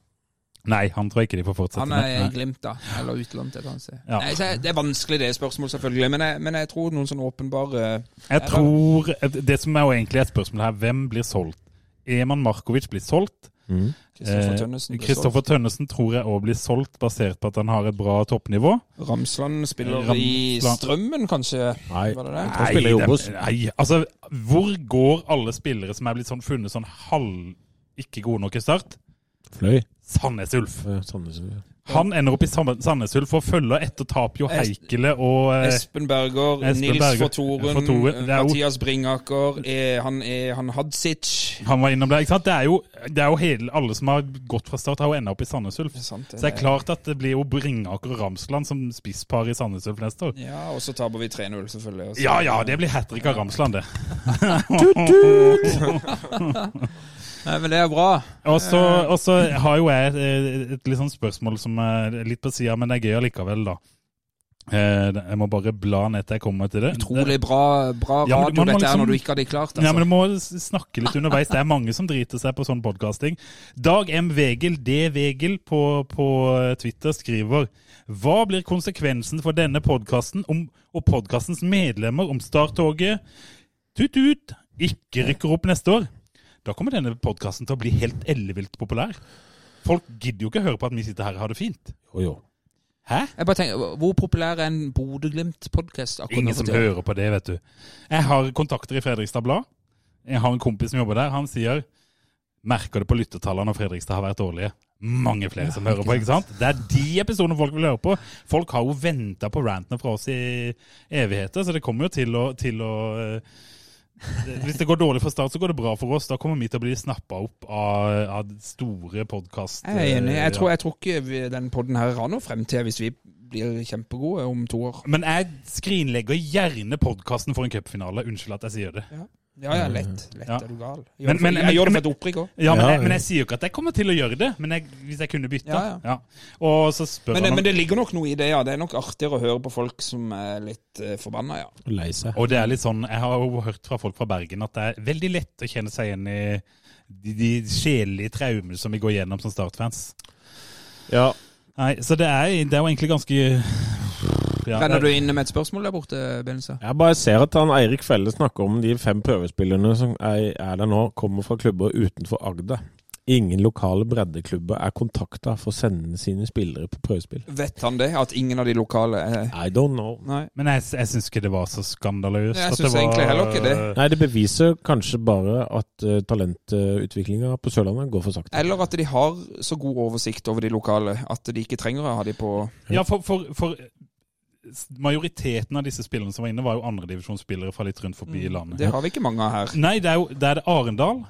Nei, han tror jeg ikke de får fortsette Han er med. Glimt, da. Eller utlånt et annet sted. Ja. Nei, så jeg- det er vanskelig, det spørsmålet, selvfølgelig. Men jeg, men jeg tror noen sånn åpenbare Jeg tror Det som er jo egentlig et spørsmål her, hvem blir solgt? Eman Markovic blir solgt. Kristoffer Eh, Tønnesen Kristoffer Tønnesen tror jeg òg blir solgt, basert på at han har et bra toppnivå. Ramsland spiller i Strømmen, kanskje? Nei. Var det det? Nei, spiller i dem- Obos. Nei, altså, hvor går alle spillere som er blitt sånn funnet sånn halv ikke gode nok i start? Fløy. Sandnes Ulf. Sandnes. Han ender opp i Sandnes Ulf og følger etter Tapio Heikele og eh, Espen Berger, Espen Nils Berger. Fortoren, Fortoren, det Mathias Bringaker, er, han er han Hadzic Han var innom der. ikke sant? Det er jo, det er jo hele, alle som har gått fra start, har jo enda opp i Sandnes Ulf. Det sant, det. Så det er klart at det blir jo Bringaker og Ramsland som spisspar i Sandnes Ulf neste år. Ja, og så taper vi 3-0, selvfølgelig. også. Ja ja, det blir hat trick av Ramsland, det. Nei, men det er bra. Og så har jo jeg et, et litt sånn spørsmål som er litt på sida, men det er gøy allikevel, da. Eh, Jeg må bare bla ned til jeg kommer til det. Utrolig bra, bra Ja, radio må dette er liksom- når du ikke hadde klart altså. Ja, men Du må snakke litt underveis. Det er mange som driter seg på sånn podkasting. Dag M. Vegel, D. Vegel, på, på Twitter skriver Hva blir konsekvensen for denne podkasten og podkastens medlemmer om starttoget tut-tut ikke rykker opp neste år? Da kommer denne podkasten til å bli helt ellevilt populær. Folk gidder jo ikke høre på at vi sitter her og har det fint. Jo, jo. Hæ? Jeg bare tenker, Hvor populær er en Bodø-Glimt-podkast Ingen som hører på det, vet du. Jeg har kontakter i Fredrikstad Blad. Jeg har en kompis som jobber der. Han sier Merker det på lyttertallene når Fredrikstad har vært dårlige. Mange flere som hører på, ikke sant? Det er de episodene folk vil høre på. Folk har jo venta på rantene fra oss i evigheter, så det kommer jo til å, til å eh, Hvis det går dårlig for Start, så går det bra for oss. Da kommer vi til å bli snappa opp av, av store podkast... Jeg er enig. Jeg tror, jeg tror ikke den podden her har noe fremtid hvis vi blir kjempegode om to år. Men jeg skrinlegger gjerne podkasten for en cupfinale. Unnskyld at jeg sier det. Ja, ja, ja, lett. Lett Ja. er du gal. Jeg Men- men- jeg gjør det for et opprykk òg. Ja, men, jeg, men jeg sier jo ikke at jeg kommer til å gjøre det. Men jeg, hvis jeg kunne bytta. Ja, ja. Og så spør Men, han om men det ligger nok noe i det, ja. Det er nok artigere å høre på folk som er litt uh, forbanna, ja. Lei seg. Og det er litt sånn, Jeg har jo hørt fra folk fra Bergen at det er veldig lett å kjenne seg igjen i de, de sjelelige traumene som vi går gjennom som Start-fans. Ja. Nei, Så det er, det er jo egentlig ganske ja, Renner du inn med et spørsmål der borte, Benza? Jeg bare ser at han Eirik Felle snakker om de fem prøvespillerne som er, er der nå, kommer fra klubber utenfor Agder. ingen lokale breddeklubber er kontakta for å sende sine spillere på prøvespill. Vet han det? At ingen av de lokale er I don't know. Nei. Men jeg, jeg syns ikke det var så skandaløst. Jeg syns det synes var- egentlig heller ikke det. Nei, det beviser kanskje bare at uh, talentutviklinga på Sørlandet går for sakte. Eller at de har så god oversikt over de lokale at de ikke trenger å ha de på Ja, for, for, for majoriteten av disse spillerne som var inne, var jo andredivisjonsspillere fra litt rundt forbi i landet. Det har vi ikke mange av her. Nei, det er jo det er det Arendal,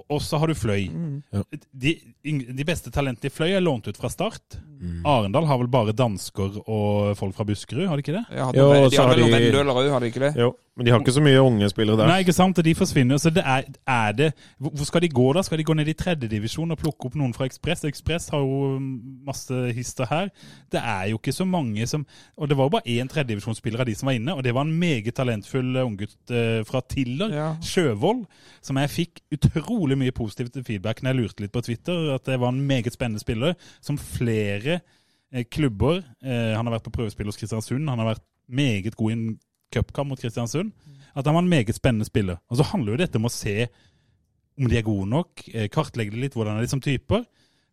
og så har du Fløy. Ja. De, de beste talentene i Fløy er lånt ut fra start. Mm. Arendal har vel bare dansker og folk fra Buskerud, har de ikke det? Ja, de, Jo, de, de har vel noen de- Vendøler òg, har de ikke det? Jo, men de har ikke så mye unge spillere der. Nei, ikke sant? Og de forsvinner. Så det er, er det Hvor skal de gå, da? Skal de gå ned i tredjedivisjon og plukke opp noen fra Ekspress? Ekspress har jo masse hister her. Det er jo ikke så mange som Og det var jo bare én tredjedivisjonsspiller av de som var inne, og det var en meget talentfull eh, unggutt eh, fra Tiller, Ja. Sjøvold, som jeg fikk utrolig mye positivt feedback når jeg lurte litt på Twitter, at det var en meget spennende spiller, som flere eh, klubber Han har vært på prøvespill hos Kristiansund, han har vært meget god i en cupkamp mot Kristiansund. At han var en meget spennende spiller. Og så handler jo dette om å se om de er gode nok, eh, kartlegge litt, hvordan de er som typer.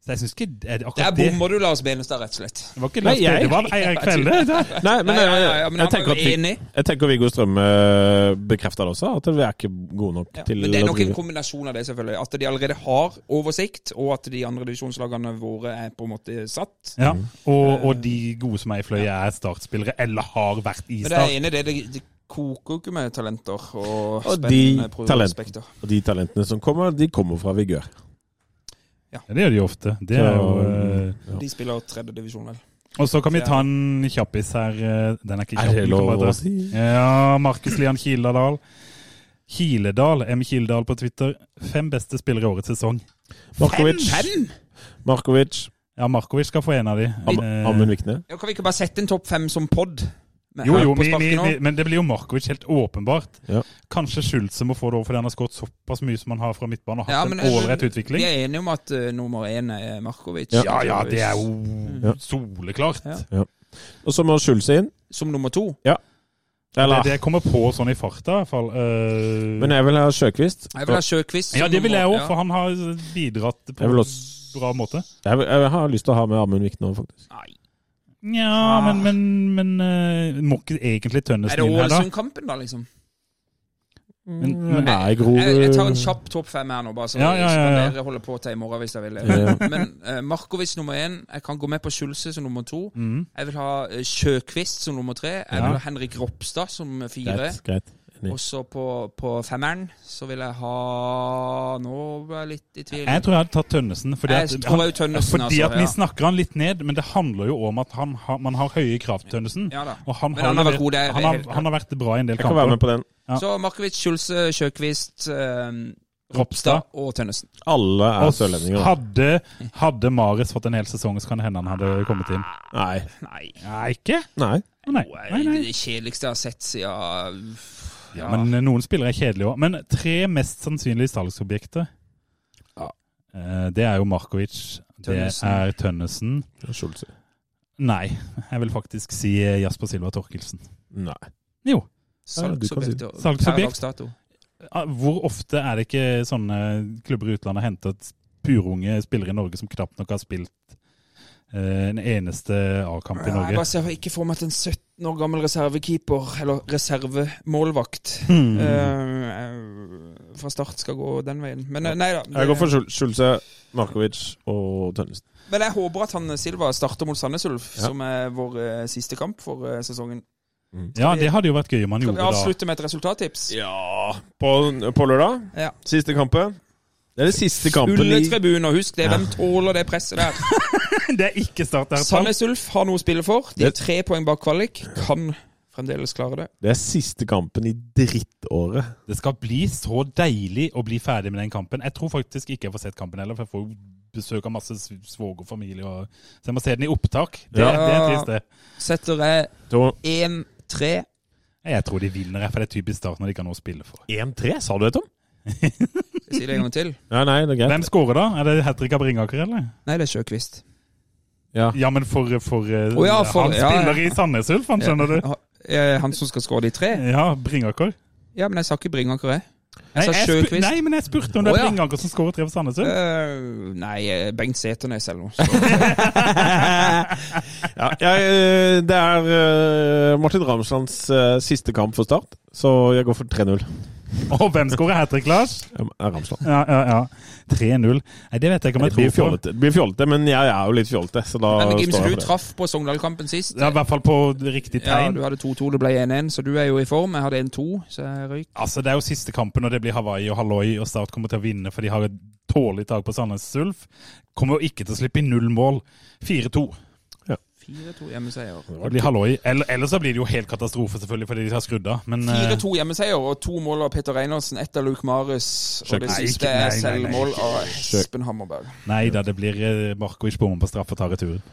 Så jeg syns ikke er det Der bommer du, Lars Benestad, rett og slett. Det var ikke Nei, Lars jeg- det var en kveld, det. Nei, men, Nei, ja, ja, jeg, ja, men jeg, han tenker vi, jeg tenker Viggo Strømme eh, bekrefter det også, at vi er ikke gode nok Ja, til men det er nok en kombinasjon av det, selvfølgelig. At de allerede har oversikt, og at de andre divisjonslagene våre er på en måte satt. Ja, og, og de gode som er i Fløy, er startspillere, eller har vært i start. Men det er enig det. Det, det koker jo ikke med talenter og, Og de spennende talent- prospekter. Og de talentene som kommer, de kommer fra Vigør. Ja, det gjør de ofte. Det er jo, eh, ja. De spiller tredje divisjon, vel. og så kan vi ta en kjappis her. eh, Den er ikke Er det lov å si? Ja, Markus Lian Kiledal. Kiledal, M. Kiledal på Twitter. Fem beste spillere i årets sesong. Markovic. Fem? Markovic. Ja, Markovic skal få en av de. Am Eh, Amund Vikne. Ja, kan vi ikke bare sette en topp fem som pod? Jo, jo, mi, mi, vi, men det blir jo Markovic helt åpenbart. Ja. Kanskje Schulze må få det over fordi han har skåret såpass mye som han har fra midtbanen og Ja, hatt men, en ålreit utvikling. Vi er enige om at uh, nummer én er Markovic. Ja. Ja, ja, det er jo Ja. soleklart. Ja. Og så må Schulze inn. Som nummer to. Det, Eller det kommer på sånn i farta, i hvert fall. Uh, Men jeg vil ha Sjøkvist. Jeg vil ha Sjøkvist. ja, det vil jeg òg, for han har bidratt på en bra måte. Jeg, vil, jeg har lyst til å ha med Amund Vikne òg, faktisk. Nei. Ja, men, men, men uh, må ikke egentlig Er Tønnesen det inn her, da? Ålesund-kampen, da, liksom? Men- men- Nei, Grorud Jeg, jeg tar en kjapp topp fem her nå, bare så, Ja, ja, ja, ja. dere holder på til i morgen hvis dere vil. Ja. Men uh, Markovic nummer én. Jeg kan gå med på Skjulse som nummer to. Mm. Jeg vil ha uh, Sjøkvist som nummer tre. Jeg vil ha Henrik Ropstad som fire. Greit. greit. Og så på, på femmeren så vil jeg ha Nå ble jeg litt i tvil. Jeg tror jeg hadde tatt Tønnesen. Fordi at, han, Tønnesen, fordi altså, at vi ja. snakker han litt ned, men det handler jo om at han har, man har høye krav til Tønnesen. Ja. Og han Men har, han har vært er- han, har, han har vært bra i en del Jeg kan være med kamper. på den. Ja. Så Markovic, Schulze, Sjøkvist, eh, Ropstad. Og Tønnesen. Alle er sørlendinger. hadde, hadde Marius fått en hel sesong, så kan det hende han hadde kommet inn. Nei. Nei. Nei, ikke? Nei. Nei, nei. det kjedeligste jeg har sett siden Ja, men eh, noen spillere er kjedelige òg. Men tre mest sannsynlige salgsobjekter Ja. Eh, Det er jo Markovic, det er Tønnesen Schulze. Nei, jeg vil faktisk si eh, Jasper Silva Torkelsen. Nei. Jo. Salgsobjekt. Salgsobjekt. Ah, Hvor ofte er det ikke sånne klubber i utlandet hentet purunge spillere i Norge som knapt nok har spilt en eneste A-kamp i Jeg Norge? bare ser ikke for meg at en 17 år gammel reservekeeper, eller reservemålvakt, Hmm. eh, fra start skal gå den veien. Men eh, nei da. Jeg går for Schul- Schulze, Markovic og Tønnesen. Men jeg håper at han Silva starter mot Sandnes Ulf, Ja. som er vår eh, siste kamp for eh, sesongen. Ja, det hadde jo vært gøy om han Skal vi avslutte da. med et resultattips? Ja På, på lørdag? Ja. Siste kampen? Det er det siste kampen Fulle tribuner, husk det. Ja. Hvem tåler det presset der? Det er ikke Start der. Sandnes Ulf har noe å spille for. De er tre poeng bak kvalik. Kan fremdeles klare det. Det er siste kampen i drittåret. Det skal bli så deilig å bli ferdig med den kampen. Jeg tror faktisk ikke jeg får sett kampen heller, for jeg får besøk av masse svogerfamilie. og Så jeg må se den i opptak. Det, Ja. det er trist, det. Setter jeg 1-3. Jeg tror de vinner, for det er typisk Start når de ikke har noe å spille for. 1-3, sa du det, Tom? Jeg sier det en gang til. Ja, nei, det er greit. Hvem skårer da? Er det Hattrick av Ringaker, eller? Nei, det er Sjøkvist. Ja. Ja, men for, for, oh, ja, for- Han ja, spiller ja. i Sandnes Ulf, han skjønner du. Ja, Han som skal skåre de tre? Ja, Bringaker. Ja, men jeg sa ikke Bringaker, jeg. Nei, sa jeg nei, men jeg spurte om det er ja. Bringaker som skårer tre for Sandnes Ulf. Uh, nei, eh, Bengt Seternes eller noe. Ja, jeg, det er Martin Ramslands siste kamp for Start, så jeg går for 3-0. Og hvem skårer hat trick, Lars? Ramsland. Ja, ja, ja. 3-0. Nei, det vet jeg ikke om jeg blir tror på. det blir fjollete, men jeg er jo litt fjollete, så da Men Gims, står du traff på Sogndal-kampen sist. Ja, I hvert fall på riktig tegn. Ja, du hadde 2-2, det ble 1-1, så du er jo i form. Jeg hadde 1-2, så jeg røyk. Altså, Det er jo siste kampen, og det blir Hawaii og Halloi, og Start kommer til å vinne, for de har et tålelig tak på Sandnes Ulf. Kommer jo ikke til å slippe inn null mål. 4-2. 4-2 hjemmeseier. Det blir Halloi. Eller, eller så blir det jo helt katastrofe, selvfølgelig, fordi de har skrudd av. Eh, 4-2 hjemmeseier og to mål av Peter Reinersen, ett av Luke Marius, Og det siste er selvmål av Espen Hammerberg. nei da, det blir eh, Markovic bommer på straff og tar returen.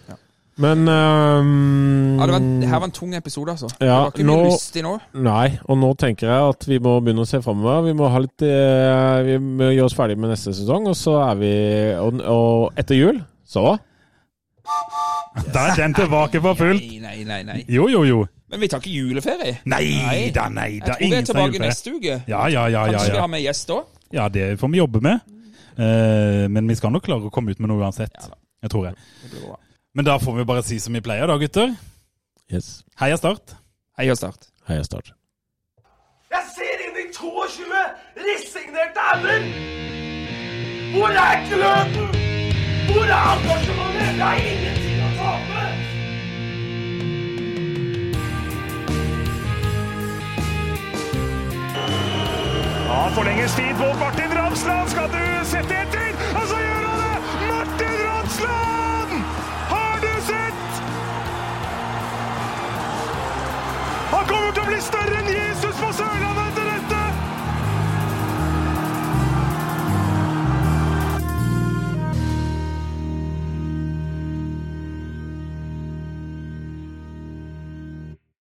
Men um, Ja, det, var, det her var en tung episode, altså. det Ja, var ikke mye nå- lystig nå. Nei, og nå tenker jeg at vi må begynne å se framover. Vi må ha litt eh, Vi må gjøre oss ferdig med neste sesong, og så er vi Og, og etter jul, så Da er den tilbake for fullt. Nei, nei, nei, nei. Jo, jo, jo. Men vi tar ikke juleferie. Nei da, nei Jeg tror vi er tilbake neste uke. Ja, ja, ja. ja, Kanskje vi ja. har med gjest da? ja, det får vi jobbe med. Uh, men vi skal nok klare å komme ut med noe uansett. Ja. Jeg tror jeg. Men da får vi bare si som vi pleier, da, gutter. Yes. Heia Start. Heia Start. Heia Start. Jeg ser inn i 22 resignerte ender! Hvor er gløden? Hvor er engasjementet? Vi har ingenting å tape! Ja, forlenges tid på Martin Ramsland. Skal du sette etter? Og så gjør han det! Martin Ramsland! Har du sett? Han kommer til å bli større